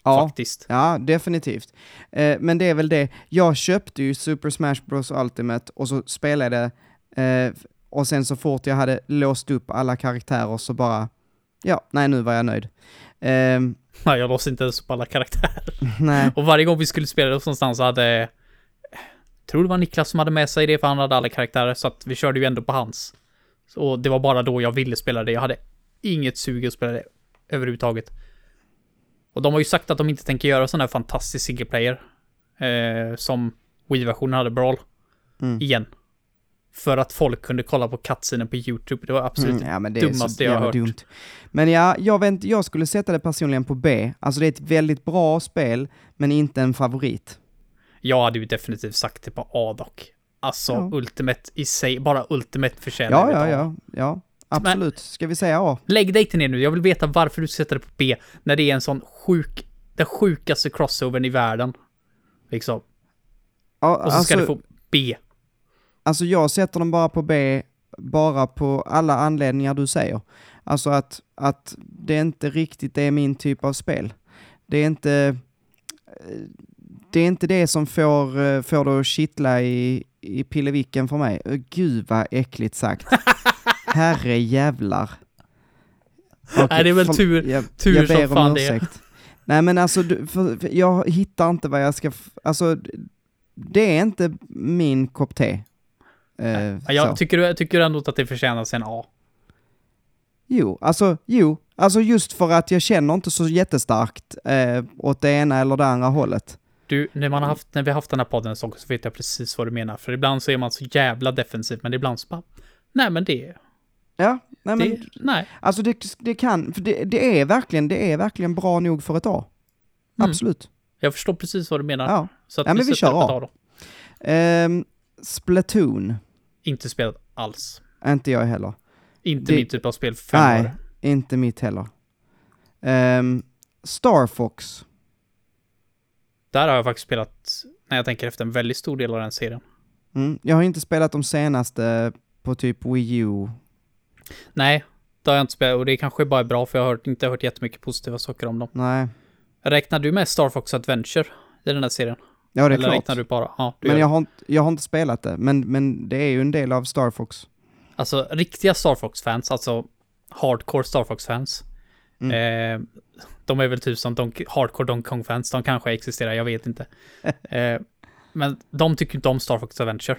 Ja, Faktiskt. ja definitivt. Eh, men det är väl det, jag köpte ju Super Smash Bros Ultimate och så spelade eh, och sen så fort jag hade låst upp alla karaktärer så bara, ja, nej nu var jag nöjd. Ehm, Nej, jag låste inte ens upp alla karaktärer. nej, Och varje gång vi skulle spela det någonstans så hade... Jag tror det var Niklas som hade med sig det, för han hade alla karaktärer, så att vi körde ju ändå på hans. Och det var bara då jag ville spela det. Jag hade inget sug att spela det överhuvudtaget. Och de har ju sagt att de inte tänker göra sån här fantastisk single player. Eh, som Wii-versionen hade Brawl. Mm. Igen. För att folk kunde kolla på cutscenen på YouTube. Det var absolut Mm, ja, men det dummaste jag har hört. dumt. Men ja, jag, vet, jag skulle sätta det personligen på B. Alltså det är ett väldigt bra spel, men inte en favorit. Jag hade ju definitivt sagt det på A dock. Alltså Ja. Ultimate i sig, bara Ultimate förtjänar Ja, ja, ja, ja, absolut. Ska vi säga A? Lägg dig inte ner nu, jag vill veta varför du sätter det på B, när det är en sån sjuk, den sjukaste crossovern i världen. Liksom. Ja, Och så ska alltså, du få B. Alltså jag sätter dem bara på B, bara på alla anledningar du säger. Alltså att, att det inte riktigt är min typ av spel. Det är inte, det är inte det som får, eh, får det att kittla i, i pillevicken för mig. Gud vad äckligt sagt. Herre jävlar. Okej, Nej, det är väl för- tur- jag, tur jag som ber fan om det ursäkt. Nej men alltså, du, för, för jag hittar inte vad jag ska, alltså det är inte min kopp te. Så. jag tycker, jag tycker ändå att det förtjänar en A. Jo, alltså, jo, alltså just för att jag känner inte så jättestarkt eh, åt det ena eller det andra hållet. Du, när, man har haft, när vi har haft den här podden så så vet jag precis vad du menar. För ibland så är man så jävla defensiv, men ibland så bara... Nej, men det... Ja, nej men, det nej. alltså det, det kan, för det, det är verkligen, det är verkligen bra nog för ett A. Mm. Absolut. Jag förstår precis vad du menar. Ja. Så att Ja, men vi kör A. Ehm, Splatoon, Inte spelat alls. inte jag heller. Inte Det- min typ av spel för Nej, år. inte mitt heller. Ehm, Star Fox, Där har jag faktiskt spelat, när jag tänker efter, en väldigt stor del av den serien. mm, jag har inte spelat de senaste på typ Wii U. Nej, det har jag inte spelat och det kanske bara är bra för jag har hört, inte hört jättemycket positiva saker om dem. Nej, Räknar du med Star Fox Adventure i den här serien? ja det är Eller klart. räknar du bara? Ja, du Men jag har, inte, jag har inte spelat det, men, men det är ju en del av Star Fox. Alltså riktiga Star Fox-fans, alltså hardcore Star Fox-fans. Mm. Eh, de är väl typ som Don hardcore Donkey Kong-fans, de kanske existerar, jag vet inte. eh, men de tycker inte om Star Fox Adventure.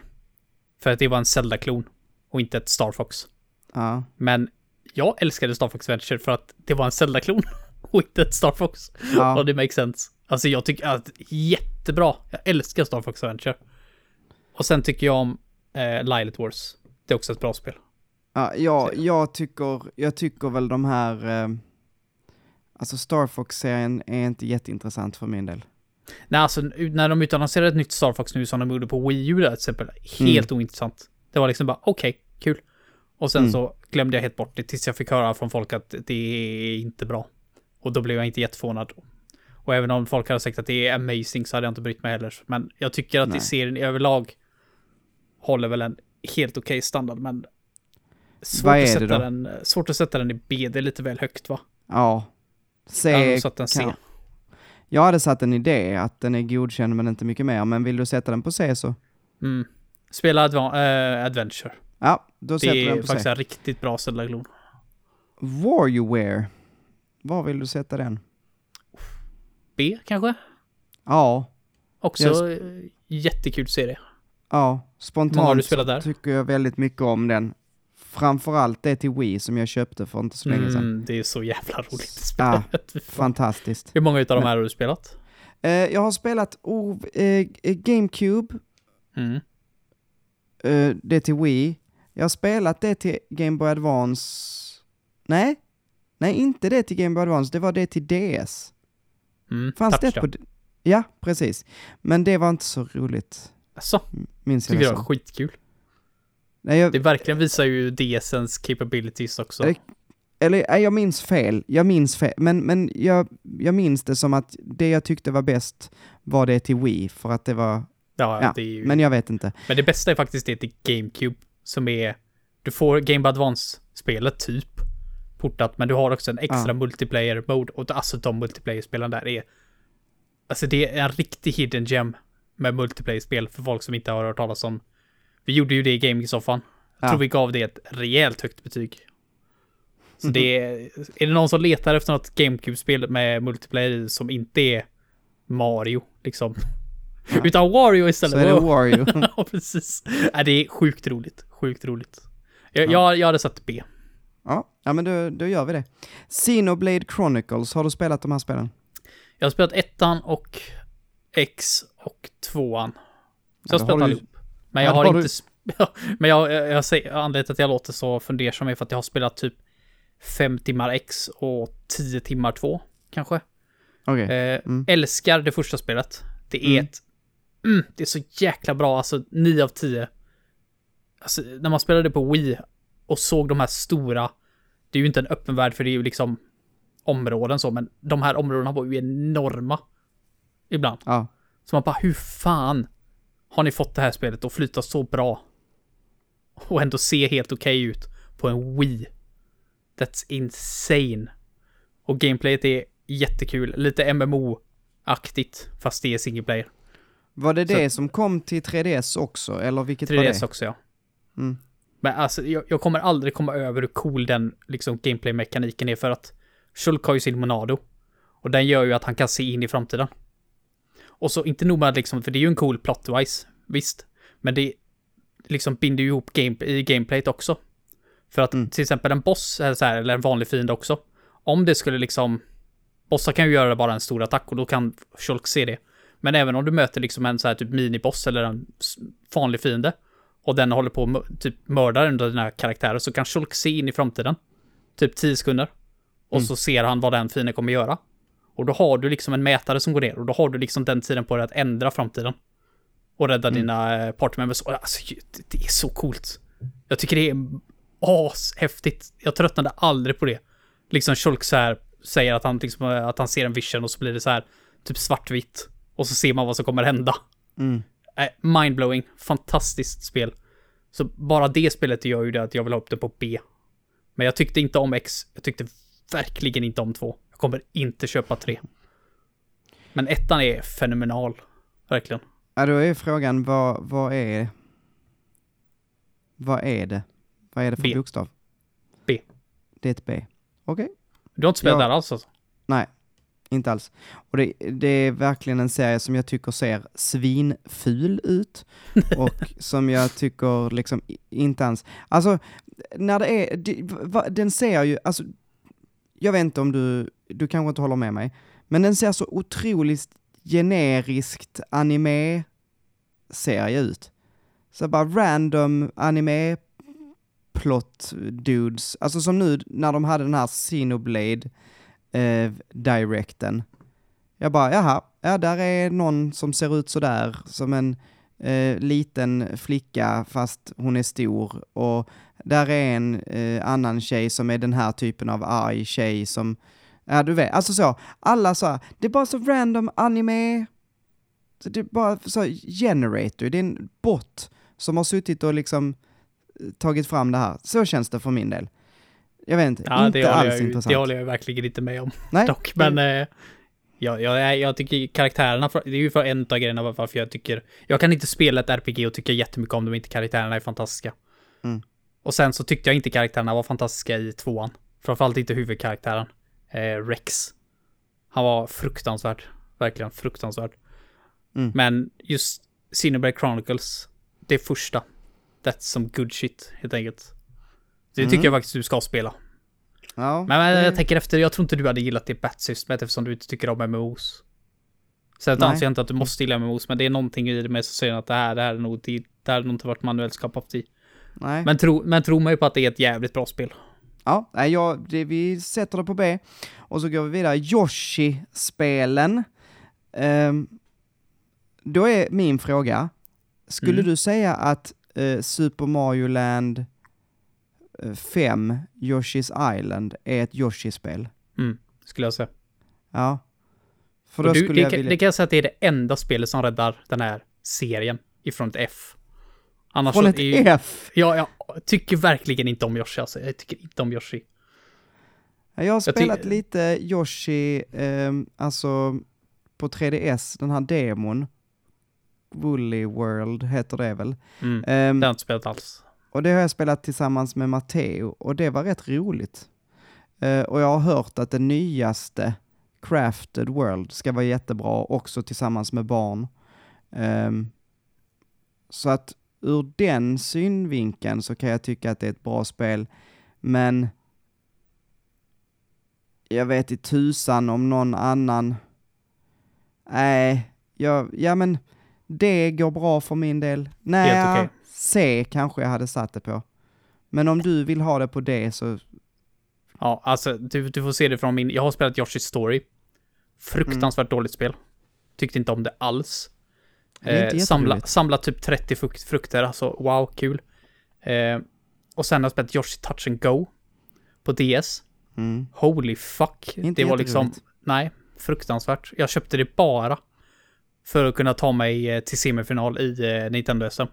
För att det var en Zelda-klon och inte ett Star Fox. Ja. Men jag älskade Star Fox Adventure för att det var en Zelda-klon och inte ett Star Fox. Ja. Och det makes sense. Alltså jag tycker att jättebra. Jag älskar Star Fox Adventure. Och sen tycker jag om eh, Lilith Wars. Det är också ett bra spel. Ja, jag, jag, tycker, jag tycker väl de här, eh, alltså Star Fox-serien är inte jätteintressant för min del. Nej, alltså när de utannonserade ett nytt Star Fox nu som de gjorde på Wii U där, till exempel, helt ointressant. Det var liksom bara okej, okay, kul. Och sen Mm. så glömde jag helt bort det tills jag fick höra från folk att det är inte bra. Och då blev jag inte jätteförvånad. Och även om folk hade sagt att det är amazing så hade jag inte brytt mig heller. Men jag tycker att Nej. i serien överlag håller väl en helt okej standard, men svårt Vad är att, det sätta då? den, svårt att sätta den i B, det är lite väl högt va? Ja. C, Jag hade satt en C. kan- jag hade satt en idé att den är godkänd men inte mycket mer, men vill du sätta den på C så, Mm. Spela adva- äh, Adventure. Ja, då Det sätter är den på faktiskt C. en riktigt bra Zelda-klon. Warriorware, var vill du sätta den? B kanske? Ja, Också Jag jättekul serie. ja, spontant tycker jag väldigt mycket om den. Framförallt det till Wii som jag köpte för inte så länge sedan. Mm, det är så jävla roligt Ja, spelet. Fan. Fantastiskt. Hur många utav de här har du spelat? Eh, jag har spelat oh, eh, GameCube, Mm. eh, det till Wii. Jag har spelat det till Game Boy Advance. Nej, nej inte det till Game Boy Advance, det var det till DS. Mm. Fanns det Touchdown. på... Ja, precis. Men det var inte så roligt, Alltså, minns jag tycker det var skitkul. Nej, jag, Det verkligen visar ju DSens capabilities också. Det- eller nej, jag minns fel, jag minns fel, men, men jag, jag minns det som att det jag tyckte var bäst var det till Wii, för att det var, Ja, ja, det ju... men... men jag vet inte. det bästa är faktiskt det till GameCube. Som är... Du får Game Boy Advance-spelet typ portat, men du har också en extra Ja. multiplayer-mode. Och alltså de multiplayer-spelen där är... Alltså det är en riktig hidden gem med multiplayer-spel för folk som inte har hört talas om. Vi gjorde ju det i gaming-soffan. Jag Ja. tror vi gav det ett rejält högt betyg. Så det är... Är det någon som letar efter något GameCube-spel med multiplayer som inte är Mario, liksom. Utan Wario istället. Så är det. Wario. ja, precis. Ja, det är sjukt roligt. Sjukt roligt. Jag, Ja. jag, jag hade satt B. ja, ja, men då, då gör vi det. Xenoblade Chronicles, har du spelat de här spelen? Jag har spelat ettan och X och tvåan. Så jag Ja, har då har spelat du- allihop. Men jag Ja, har har inte... men jag, jag, jag säger, anledningen till att jag låter så fundersam är för att jag har spelat typ fem timmar X och tio timmar två, kanske. Okej. Eh, Mm. Älskar det första spelet. Det är Mm. ett... Mm, det är så jäkla bra, alltså 9 av 10. Alltså när man spelade på Wii och såg de här stora... Det är ju inte en öppen värld för det är ju liksom områden så, men de här områdena var ju enorma. Ibland. Ja. Så man bara, hur fan har ni fått det här spelet att flyta så bra? Och ändå se helt okej ut på en Wii. That's insane. Och gameplayet är jättekul. Lite MMO-aktigt, fast det är single player. Var det Så- det som kom till 3DS också, eller vilket var 3DS det? också ja. Mm. Men alltså, jag, jag kommer aldrig komma över hur cool den liksom gameplay-mekaniken är för att Shulk har ju sin Monado. Och den gör ju att han kan se in i framtiden. Och så inte nog med att liksom, för det är ju en cool plot-wise, visst. Men det liksom binder ju ihop game, i gameplayet också. För att Mm. till exempel en boss, eller, så här, eller en vanlig fiende också. Om det skulle liksom... Bossar kan ju göra bara en stor attack och då kan Shulk se det. Men även om du möter liksom en så här typ miniboss eller en vanlig fiende och den håller på att typ mördar en av dina karaktärer så kan Shulk se in i framtiden. Typ 10 sekunder. Och Mm. så ser han vad den fienden kommer göra. Och då har du liksom en mätare som går ner och då har du liksom den tiden på dig att ändra framtiden. Och rädda Mm. dina eh, partymembers. Alltså, det- det är så coolt. Jag tycker det är ashäftigt. Jag tröttnade aldrig på det. Liksom Shulk så här säger att han, liksom, eh, att han ser en vision och så blir det så här typ svartvitt. Och så ser man vad som kommer hända. Mm. Eh, mindblowing. Fantastiskt spel. Så bara det spelet gör ju det att jag vill ha upp det på B. Men jag tyckte inte om X. Jag tyckte verkligen inte om 2. Jag kommer inte köpa 3. Men ettan är fenomenal. Verkligen. Ja, då är frågan, vad, vad är Vad är det? Vad är det för B. bokstav? B. Det är ett B. Okej. Du har inte spelat Ja. där alls alltså? Nej, inte alls. Och det, det är verkligen en serie som jag tycker ser svinful ut. och som jag tycker liksom inte alls... Alltså, när det är... Det, va, den ser ju... Alltså, jag vet inte om du... Du kanske inte håller med mig. Men den ser så otroligt generiskt anime-serie ut. Så bara random anime plot dudes. Alltså som nu när de hade den här Xenoblade eh, directen. Jag bara, jaha, ja där är någon som ser ut sådär, som en eh, liten flicka fast hon är stor. Och där är en eh, annan tjej som är den här typen av arg tjej som, ja du vet, alltså så, alla så, det är bara så random anime, så det är bara så generator, det är en bot som har suttit och liksom eh, tagit fram det här. Så känns det för min del. Jag vet inte, Ja, inte alls jag, intressant. det håller jag verkligen inte med om. Nej, Dock, men eh, ja, jag, jag tycker karaktärerna, det är ju för en av grejerna varför jag tycker, jag kan inte spela ett RPG och tycka jättemycket om dem inte karaktärerna är fantastiska. Mm. Och sen så tyckte jag inte karaktärerna var fantastiska i tvåan. Framförallt inte huvudkaraktären, eh, Rex. Han var fruktansvärd, verkligen fruktansvärd. Mm. Men just Xenoblade Chronicles, det första, that's some good shit, helt enkelt. Det Mm. tycker jag faktiskt du ska spela. ja, Men, men det- jag tänker efter, jag tror inte du hade gillat det bat-systemet eftersom du inte tycker om MMOs. Sen anser jag inte att du måste gilla MMOs, men det är någonting i det med som säger att det här, det här är nog, det, det här är nog inte varit manuellt skapat i. nej. Men tro, men tro mig på att det är ett jävligt bra spel. Ja, jag, det, vi sätter det på B. Och så går vi vidare. Yoshi-spelen. Ehm, då är min fråga, skulle Mm. du säga att eh, Super Mario Land 5, Yoshi's Island, är ett Yoshi-spel? Mm, skulle jag säga. Ja. För då du, skulle det, jag kan- vilja... det kan jag säga att det är det enda spelet som räddar den här serien ifrån ett F. Annars Från ett ju, F? Ja, jag tycker verkligen inte om Yoshi alltså. Jag tycker inte om Yoshi. Ja, Jag har Jag spelat lite Yoshi, ehm, alltså på 3DS, den här demon. Woolly World heter det väl. Mm. Ehm, Det har jag inte spelat alls. Och det har jag spelat tillsammans med Matteo och det var rätt roligt. Uh, och jag har hört att det nyaste Crafted World ska vara jättebra också tillsammans med barn. Um, så att ur den synvinkeln så kan jag tycka att det är ett bra spel. Men jag vet i tusan om någon annan. Nej, jag, ja men det går bra för min del. Nej, Helt okej. C kanske jag hade satt det på. Men om du vill ha det på D så, Ja, alltså du, du får se det från min... Jag har spelat Yoshi's Story. Fruktansvärt dåligt spel. Tyckte inte om det alls. Det Eh, samla, samla typ 30 frukt, frukter, alltså wow, kul. Eh, och sen har jag spelat Yoshi Touch and Go. På DS. mm. Holy fuck. Inte det var liksom... Nej, fruktansvärt. Jag köpte det bara för att kunna ta mig eh, till semifinal i eh, Nintendo SM.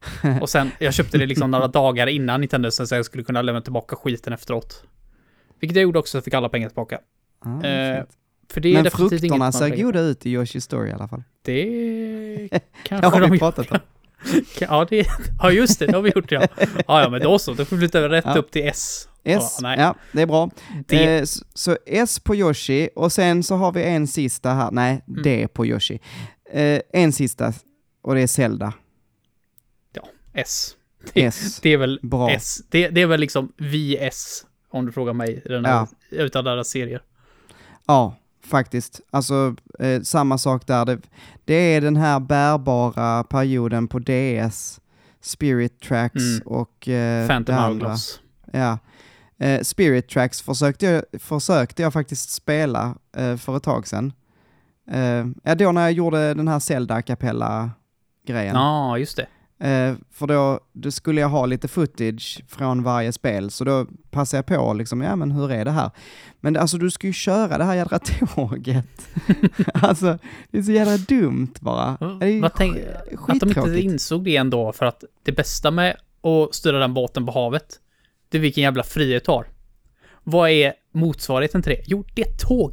Och sen, jag köpte det liksom några dagar innan Nintendo så jag skulle kunna lämna tillbaka skiten efteråt. Vilket jag gjorde också, så jag fick alla pengar tillbaka. Ah, Eh. För det är Men frukterna man ser goda ut i Yoshi Story i alla fall. Det Det kanske har de vi gör. pratat om. Ja, det, ja, just det, det har vi gjort ja. Ja, ja, men då så. Då får vi flytta över rätt Ja. upp till S. S, nej. ja, det är bra. D. Eh, s- så S på Yoshi och sen så har vi en sista här, nej, Mm. D på Yoshi. Eh, en sista och det är Zelda. S. Det, S. det är väl Bra. S. Det, det är väl liksom VS, om du frågar mig, i den här, utav deras serier. Ja, faktiskt. Alltså, eh, samma sak där. Det, det är den här bärbara perioden på DS, Spirit Tracks Mm. och eh, Phantom. Hourglass. Ja. Eh, Spirit Tracks försökte jag, försökte jag faktiskt spela eh, för ett tag sedan. Eh, ja, då när jag gjorde den här Zelda a cappella-grejen. Ja, just det. Eh, för då, då skulle jag ha lite footage från varje spel, så då passade jag på liksom, ja men hur är det här? Men alltså du ska ju köra det här jädra tåget. alltså, det är så jävla dumt bara. Det är ju tänk, att de inte insåg det ändå, för att det bästa med att styra den båten på havet, det är vilken jävla frihet du har. Vad är motsvarigheten till det? Jo, det är ett tåg.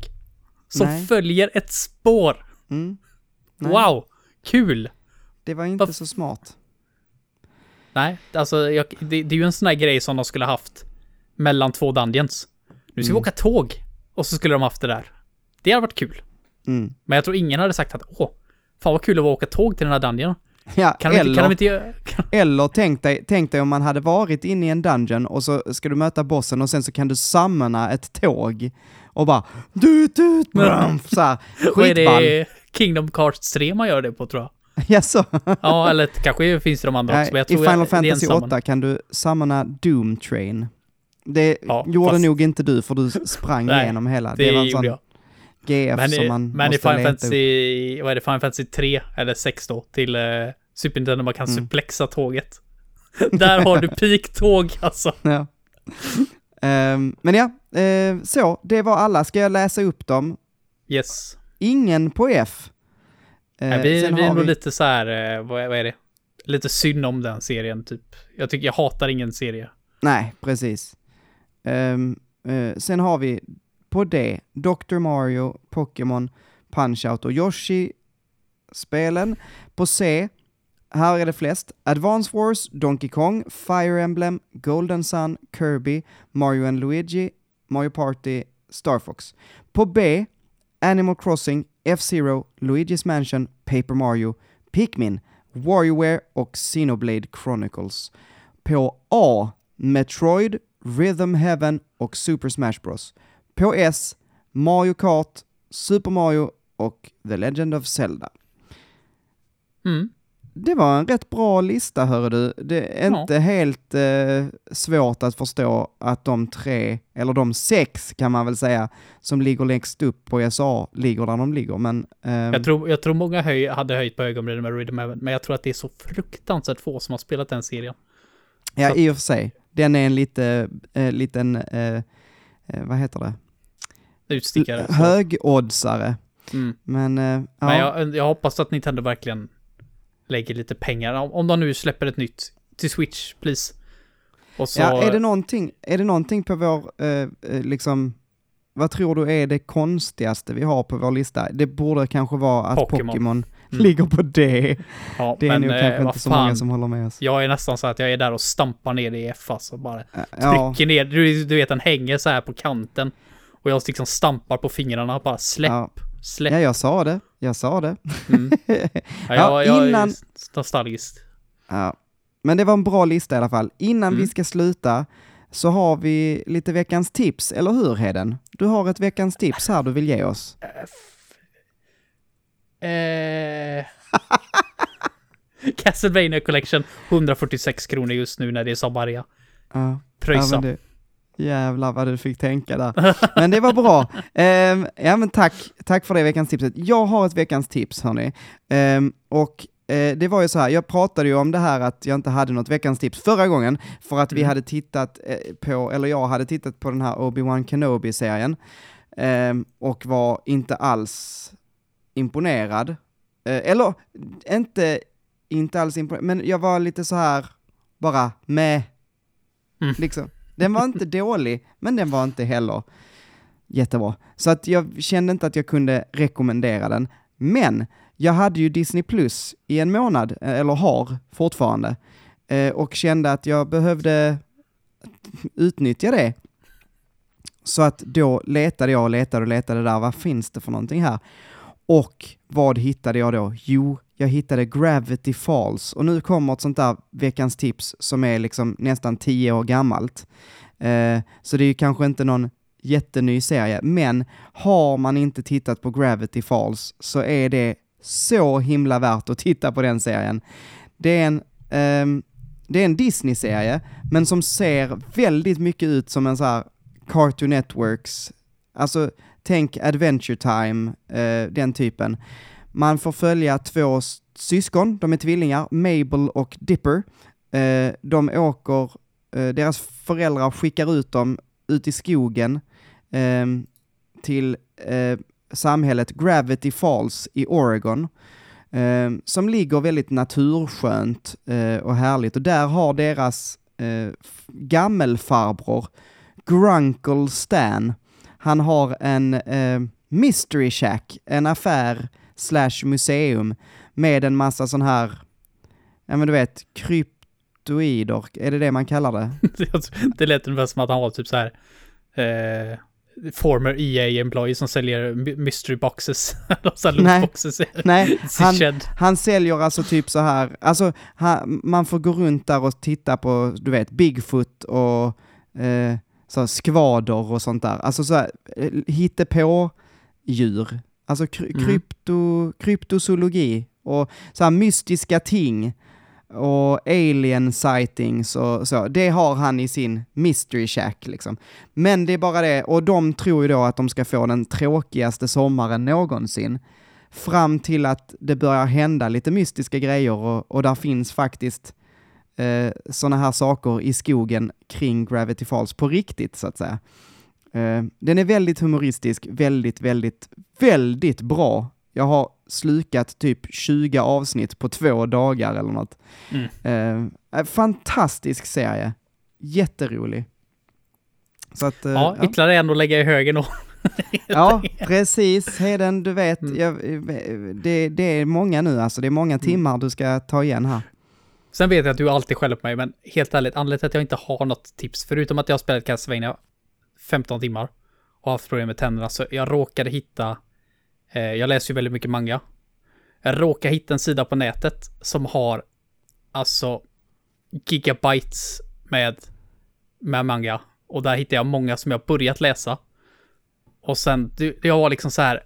Som Nej. följer ett spår. Mm. Wow! Kul! Det var inte Varf- så smart. Nej, alltså jag, det, det är ju en sån här grej som de skulle haft mellan två dungeons. Nu ska Mm. vi åka tåg. Och så skulle de haft det där. Det hade varit kul. Mm. Men jag tror ingen hade sagt att åh, fan vad kul att åka tåg till den här dungeon. Ja, Kan de, inte, eller, kan inte. Kan, eller tänk, dig, tänk dig om man hade varit inne i en dungeon och så ska du möta bossen och sen så kan du summona ett tåg och bara dut, dut, brum, så här, vad är skitball. det Kingdom Hearts 3 man gör det på tror jag? Jaså? Ja, eller kanske finns det de andra också. Jag I tror Final jag, Fantasy samman. 8 kan du summona Doom Train. Det Ja, gjorde fast- nog inte du för du sprang Nej, igenom hela. Det, Det, var en sån jag. GF Men, som i, man men i Final leta upp. Fantasy, vad är det, Final Fantasy 3 eller 6 då, till eh, Super Nintendo man kan Mm. suplexa tåget. Där har du peak-tåg alltså. Ja. Ehm, men ja, eh, så, det var alla. Ska jag läsa upp dem? Yes. Ingen på F. Eh, Nej, vi, vi är nog lite så här, eh, vad, vad är det? Lite synd om den serien typ. Jag tycker jag hatar ingen serie. Nej, precis. Ehm, eh, sen har vi på D, Dr. Mario, Pokémon, Punch-Out och Yoshi-spelen. På C, här är det flest, Advance Wars, Donkey Kong, Fire Emblem, Golden Sun, Kirby, Mario and Luigi, Mario Party, Star Fox. På B, Animal Crossing, F-Zero, Luigi's Mansion, Paper Mario, Pikmin, WarioWare och Xenoblade Chronicles. På A, Metroid, Rhythm Heaven och Super Smash Bros. På S, Mario Kart, Super Mario och The Legend of Zelda. Mm. Det var en rätt bra lista, hör du. Det är Ja. inte helt eh, svårt att förstå att de tre, eller de sex kan man väl säga, som ligger längst upp på SA ligger där de ligger. Men ehm, Jag, tror, jag tror många höj, hade höjt på ögonbrynen med Rhythm Heaven, men jag tror att det är så fruktansvärt få som har spelat den serien. ja, så- i och för sig. Den är en lite, eh, liten, eh, eh, vad heter det? Utstickare. Högoddsare. Mm. Men, eh, ja. Men jag, jag hoppas att Nintendo verkligen lägger lite pengar. Om, om de nu släpper ett nytt till Switch, please. Och så... ja, är det någonting, är det någonting på vår, eh, eh, liksom, vad tror du är det konstigaste vi har på vår lista? Det borde kanske vara att Pokémon. Mm. ligger på det. ja, Det är men, nog eh, kanske vad inte så fan. många som håller med oss. Jag är nästan så att jag är där och stampar ner det i F alltså. Bara Ja, trycker ner. Du, du vet, den hänger så här på kanten. Och jag liksom stampar på fingrarna. Bara släpp, ja. Släpp. ja, jag sa det. Jag sa det. Mm. Ja, Ja, jag, jag innan- är nostalgisk. Ja. Men det var en bra lista i alla fall. Innan Mm. vi ska sluta så har vi lite veckans tips, eller hur Heden? Du har ett veckans tips här du vill ge oss. Eh... Castlevania Collection, 146 kronor just nu när det är sommarrea. Ja. Ja, Pröjsa. det, jävlar vad du fick tänka där. Men det var bra. Ehm, ja men tack, tack för det veckans tipset. Jag har ett veckans tips hörni. Ehm, och eh, det var ju så här, jag pratade ju om det här att jag inte hade något veckans tips förra gången, för att vi Mm. hade tittat eh, på, eller jag hade tittat på den här Obi-Wan Kenobi-serien, ehm, och var inte alls imponerad. Eh, eller, inte, inte alls imponerad, men jag var lite så här, bara med, Mm. liksom. Den var inte dålig, men den var inte heller jättebra. Så att jag kände inte att jag kunde rekommendera den. Men jag hade ju Disney Plus i en månad, eh, eller har fortfarande, eh, och kände att jag behövde utnyttja det. Så att då letade jag och letade och letade där, vad finns det för någonting här? Och vad hittade jag då? Jo, jag hittade Gravity Falls och nu kommer ett sånt där veckans tips som är liksom nästan tio år gammalt. Eh, så det är ju kanske inte någon jätteny serie, men har man inte tittat på Gravity Falls så är det så himla värt att titta på den serien. Det är en, eh, det är en Disney-serie, men som ser väldigt mycket ut som en så här Cartoon Networks, alltså tänk Adventure Time, eh, den typen. Man får följa två syskon, de är tvillingar, Mabel och Dipper. Eh, de åker, eh, deras föräldrar skickar ut dem ut i skogen eh, till eh, samhället Gravity Falls i Oregon, eh, som ligger väldigt naturskönt eh, och härligt. Och där har deras eh, gammelfarbror, Grunkle Stan, han har en eh, mystery shack, en affär slash museum med en massa sån här, ja men du vet, kryptoider, är det det man kallar det? det lät ungefär som att han var typ så här. Eh, former EA-employee som säljer my- mystery boxes. Så Nej. lootboxes. Nej, han, han säljer alltså typ så här, alltså han, man får gå runt där och titta på, du vet, Bigfoot och eh, så skvader och sånt där. Alltså så här, eh, hittepå djur. Alltså kry, Mm. krypto, kryptozoologi och så här mystiska ting och alien sightings och så. Det har han i sin mystery shack liksom. Men det är bara det, och de tror ju då att de ska få den tråkigaste sommaren någonsin. Fram till att det börjar hända lite mystiska grejer och, och där finns faktiskt eh, sådana här saker i skogen kring Gravity Falls på riktigt så att säga. Eh, den är väldigt humoristisk, väldigt, väldigt, väldigt bra. Jag har slukat typ 20 avsnitt på två dagar eller något. Mm. Eh, fantastisk serie. Jätterolig. Så att, eh, Ja, ytterligare en att lägga i högen då. ja, precis. Heden, du vet, Mm. jag, det, det är många nu alltså. Det är många timmar du ska ta igen här. Sen vet jag att du alltid skäller på mig, men helt ärligt, anledningen till att jag inte har något tips, förutom att jag har spelat Castlevania 15 timmar och haft problem med tänderna, så jag råkade hitta, eh, jag läser ju väldigt mycket manga. Jag råkade hitta en sida på nätet som har alltså gigabytes med, med manga. Och där hittade jag många som jag börjat läsa. Och sen, du, jag var liksom så här,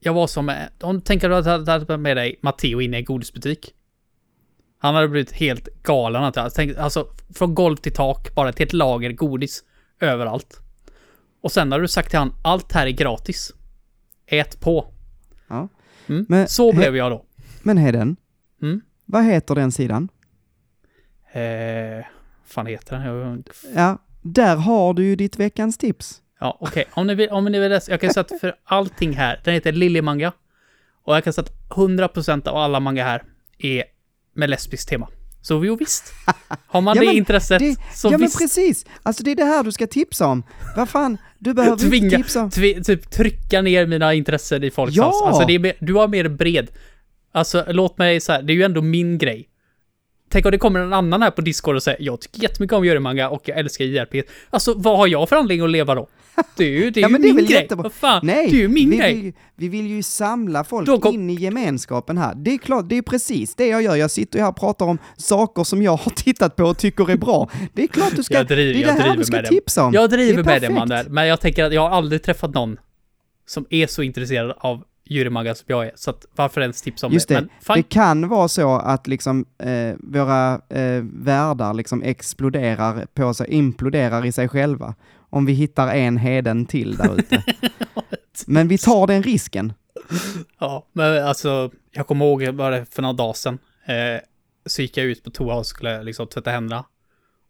jag var som, eh, Om du tänker att du hade med dig Matteo in i en godisbutik. Han hade blivit helt galen. att jag Alltså, från golv till tak, bara till ett lager godis överallt. Och sen har du sagt till han, allt här är gratis. Ät på. Ja. Mm. Men- Så blev jag då. Men Heden, Mm. vad heter den sidan? Eh, fan heter den? Ja, där har du ju ditt veckans tips. ja, okej. Om ni vill, om ni vill läsa, jag kan säga att för allting här, den heter Lillemanga. Och jag kan säga att 100% av alla manga här är med lesbiskt tema. Så jo visst. Har man Ja, det men intresset, Det, så ja men visst. precis, alltså det är det här du ska tipsa om. Vad fan, du behöver inte Tvinga, tipsa om... tvi, typ trycka ner mina intressen i folks Ja! Alltså det är du har mer bred. Alltså låt mig så här, det är ju ändå min grej. Tänk om det kommer en annan här på Discord och säger jag tycker jättemycket om Görimanga och jag älskar JRP. Alltså vad har jag för anledning att leva då? Det är ju, det är Ja, ju det är min grej. jättebra. Fan, Nej, det är ju min vi, grej. Vill, vi vill ju samla folk kom- in i gemenskapen här. Det är klart, det är precis det jag gör. Jag sitter här och pratar om saker som jag har tittat på och tycker är bra. Det är klart du ska, Jag driver- det är det här du ska tipsa om. Jag driver med det. Manuel, men jag tänker att jag har aldrig träffat någon som är så intresserad av Görimanga som jag är. Så att varför ens tipsa om Just det? det, Men det kan vara så att liksom eh, våra eh, världar liksom exploderar på sig, imploderar i sig själva. Om vi hittar en heden till där ute. Men vi tar den risken. Ja, men alltså, jag kommer ihåg bara för några dagar sedan. Eh, så gick jag ut på toa och skulle liksom tvätta händerna.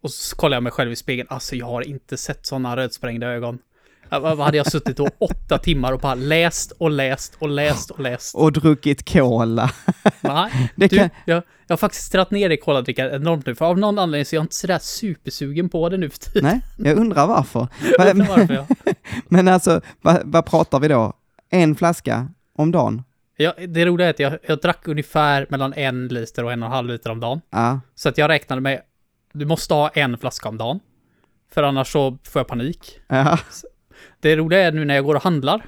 Och så kollade jag mig själv i spegeln. Alltså, jag har inte sett sådana rödsprängda ögon. Ja, Vad hade jag suttit då? Åtta timmar och bara läst och läst och läst och läst. Och druckit cola. Nej, Det du, kan, jag, jag har faktiskt dragit ner det koladrickan enormt nu. För av någon anledning så är jag inte sådär supersugen på det nu för tiden. nej, jag undrar varför. Jag Men, varför jag. men alltså, vad, vad pratar vi då? En flaska om dagen? Ja, det roliga är att jag, jag drack ungefär mellan en liter och en och en halv liter om dagen. Ja, Så att jag räknade med, du måste ha en flaska om dagen. För annars så får jag panik. ja, Det roliga är nu när jag går och handlar.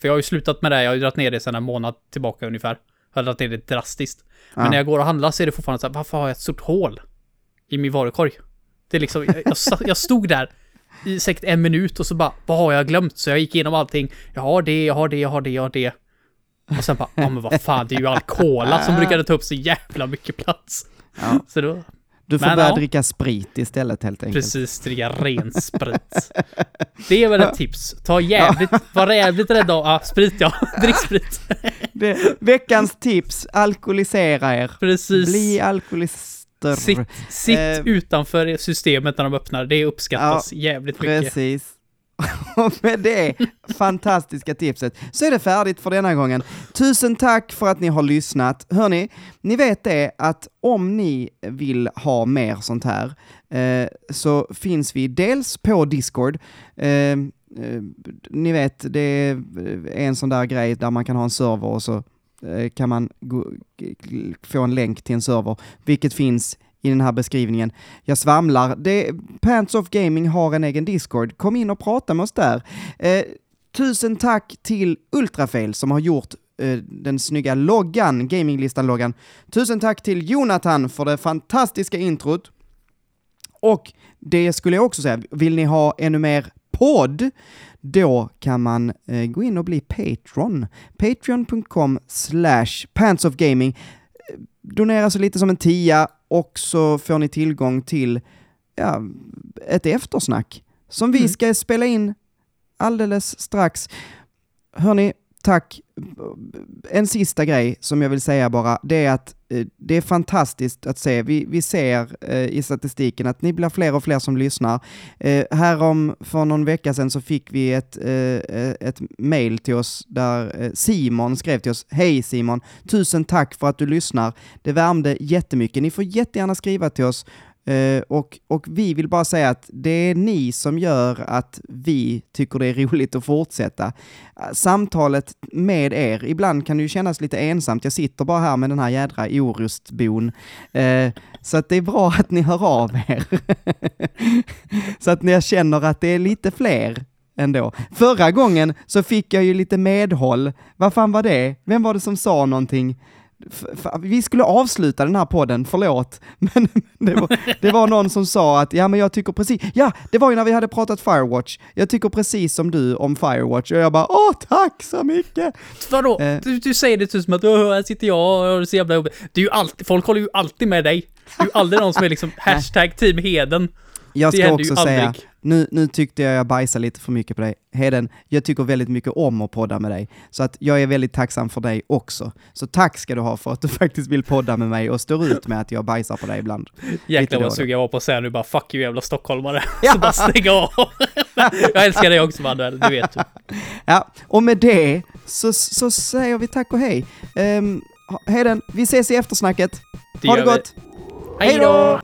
För jag har ju slutat med det, jag har ju dragit ner det sedan en månad tillbaka ungefär. Jag har dragit ner det drastiskt. Men Ja. när jag går och handlar så är det fortfarande så här, varför har jag ett stort hål i min varukorg? Det är liksom, jag, jag, stod där i säkert en minut och så bara, vad har jag glömt? Så jag gick igenom allting. Jag har det, jag har det, jag har det, jag har det. Och sen bara, ja men vad fan, det är ju all cola som brukade ta upp så jävla mycket plats. ja. Så då, Du får Men börja ja. dricka sprit istället helt enkelt. Precis, dricka ren sprit. Det är väl ett tips. Ta jävligt, var jävligt rädda om, ja, sprit ja, drick sprit. Det, veckans tips, alkoholisera er. Precis. Bli alkoholister. Sitt, sitt Eh, utanför systemet när de öppnar, det uppskattas jävligt mycket. Precis. Och med det fantastiska tipset så är det färdigt för denna gången. Tusen tack för att ni har lyssnat. Hörni, ni vet det att om ni vill ha mer sånt här eh, så finns vi dels på Discord. Eh, eh, ni vet, det är en sån där grej där man kan ha en server och så eh, kan man gå, få en länk till en server, vilket finns i den här beskrivningen. Jag svamlar. Det, Pants of Gaming har en egen Discord. Kom in och prata med oss där. Eh, tusen tack till Ultrafail som har gjort eh, den snygga loggan, gaminglistan-loggan. Tusen tack till Jonathan för det fantastiska introt. Och det skulle jag också säga, vill ni ha ännu mer podd, då kan man eh, gå in och bli Patreon. Patreon.com slash pantsofgaming. Eh, donera så lite som en tia och så får ni tillgång till ja, ett eftersnack som vi Mm. ska spela in alldeles strax. Hörni, tack. En sista grej som jag vill säga bara, det är att eh, det är fantastiskt att se. Vi, vi ser eh, i statistiken att ni blir fler och fler som lyssnar. Eh, härom, för någon vecka sedan så fick vi ett, eh, ett mail till oss där eh, Simon skrev till oss. Hej Simon! Tusen tack för att du lyssnar. Det värmde jättemycket. Ni får jättegärna skriva till oss. Eh, och, och vi vill bara säga att det är ni som gör att vi tycker det är roligt att fortsätta. Eh, samtalet med er, ibland kan det ju kännas lite ensamt. Jag sitter bara här med den här jädra orustbon. Eh, så att det är bra att ni hör av er. så att ni känner att det är lite fler ändå. Förra gången så fick jag ju lite medhåll. Vad fan var det? Vem var det som sa någonting? Vi skulle avsluta den här podden, förlåt, men det var, det var någon som sa att ja men jag tycker precis, ja det var ju när vi hade pratat Firewatch, jag tycker precis som du om Firewatch och jag bara åh tack så mycket! Vadå? Eh. Du, du säger det typ som att "Åh, här sitter jag och det så jävla jobbigt. Det är ju alltid, folk håller ju alltid med dig. Det är ju aldrig någon som är liksom hashtag team Heden. Jag ska också säga. Nu, nu tyckte jag jag bajsade lite för mycket på dig. Heden, jag tycker väldigt mycket om att podda med dig, så att jag är väldigt tacksam för dig också. Så tack ska du ha för att du faktiskt vill podda med mig och står ut med att jag bajsar på dig ibland. Jäklar vad sugen jag var på att säga nu bara fuck you jävla stockholmare. Ja. Så bara stänga av. jag älskar dig också Manuel, du vet. Ja, och med det så, så säger vi tack och hej. Um, Heden, vi ses i eftersnacket. Det ha det gör vi. gott! Hej då!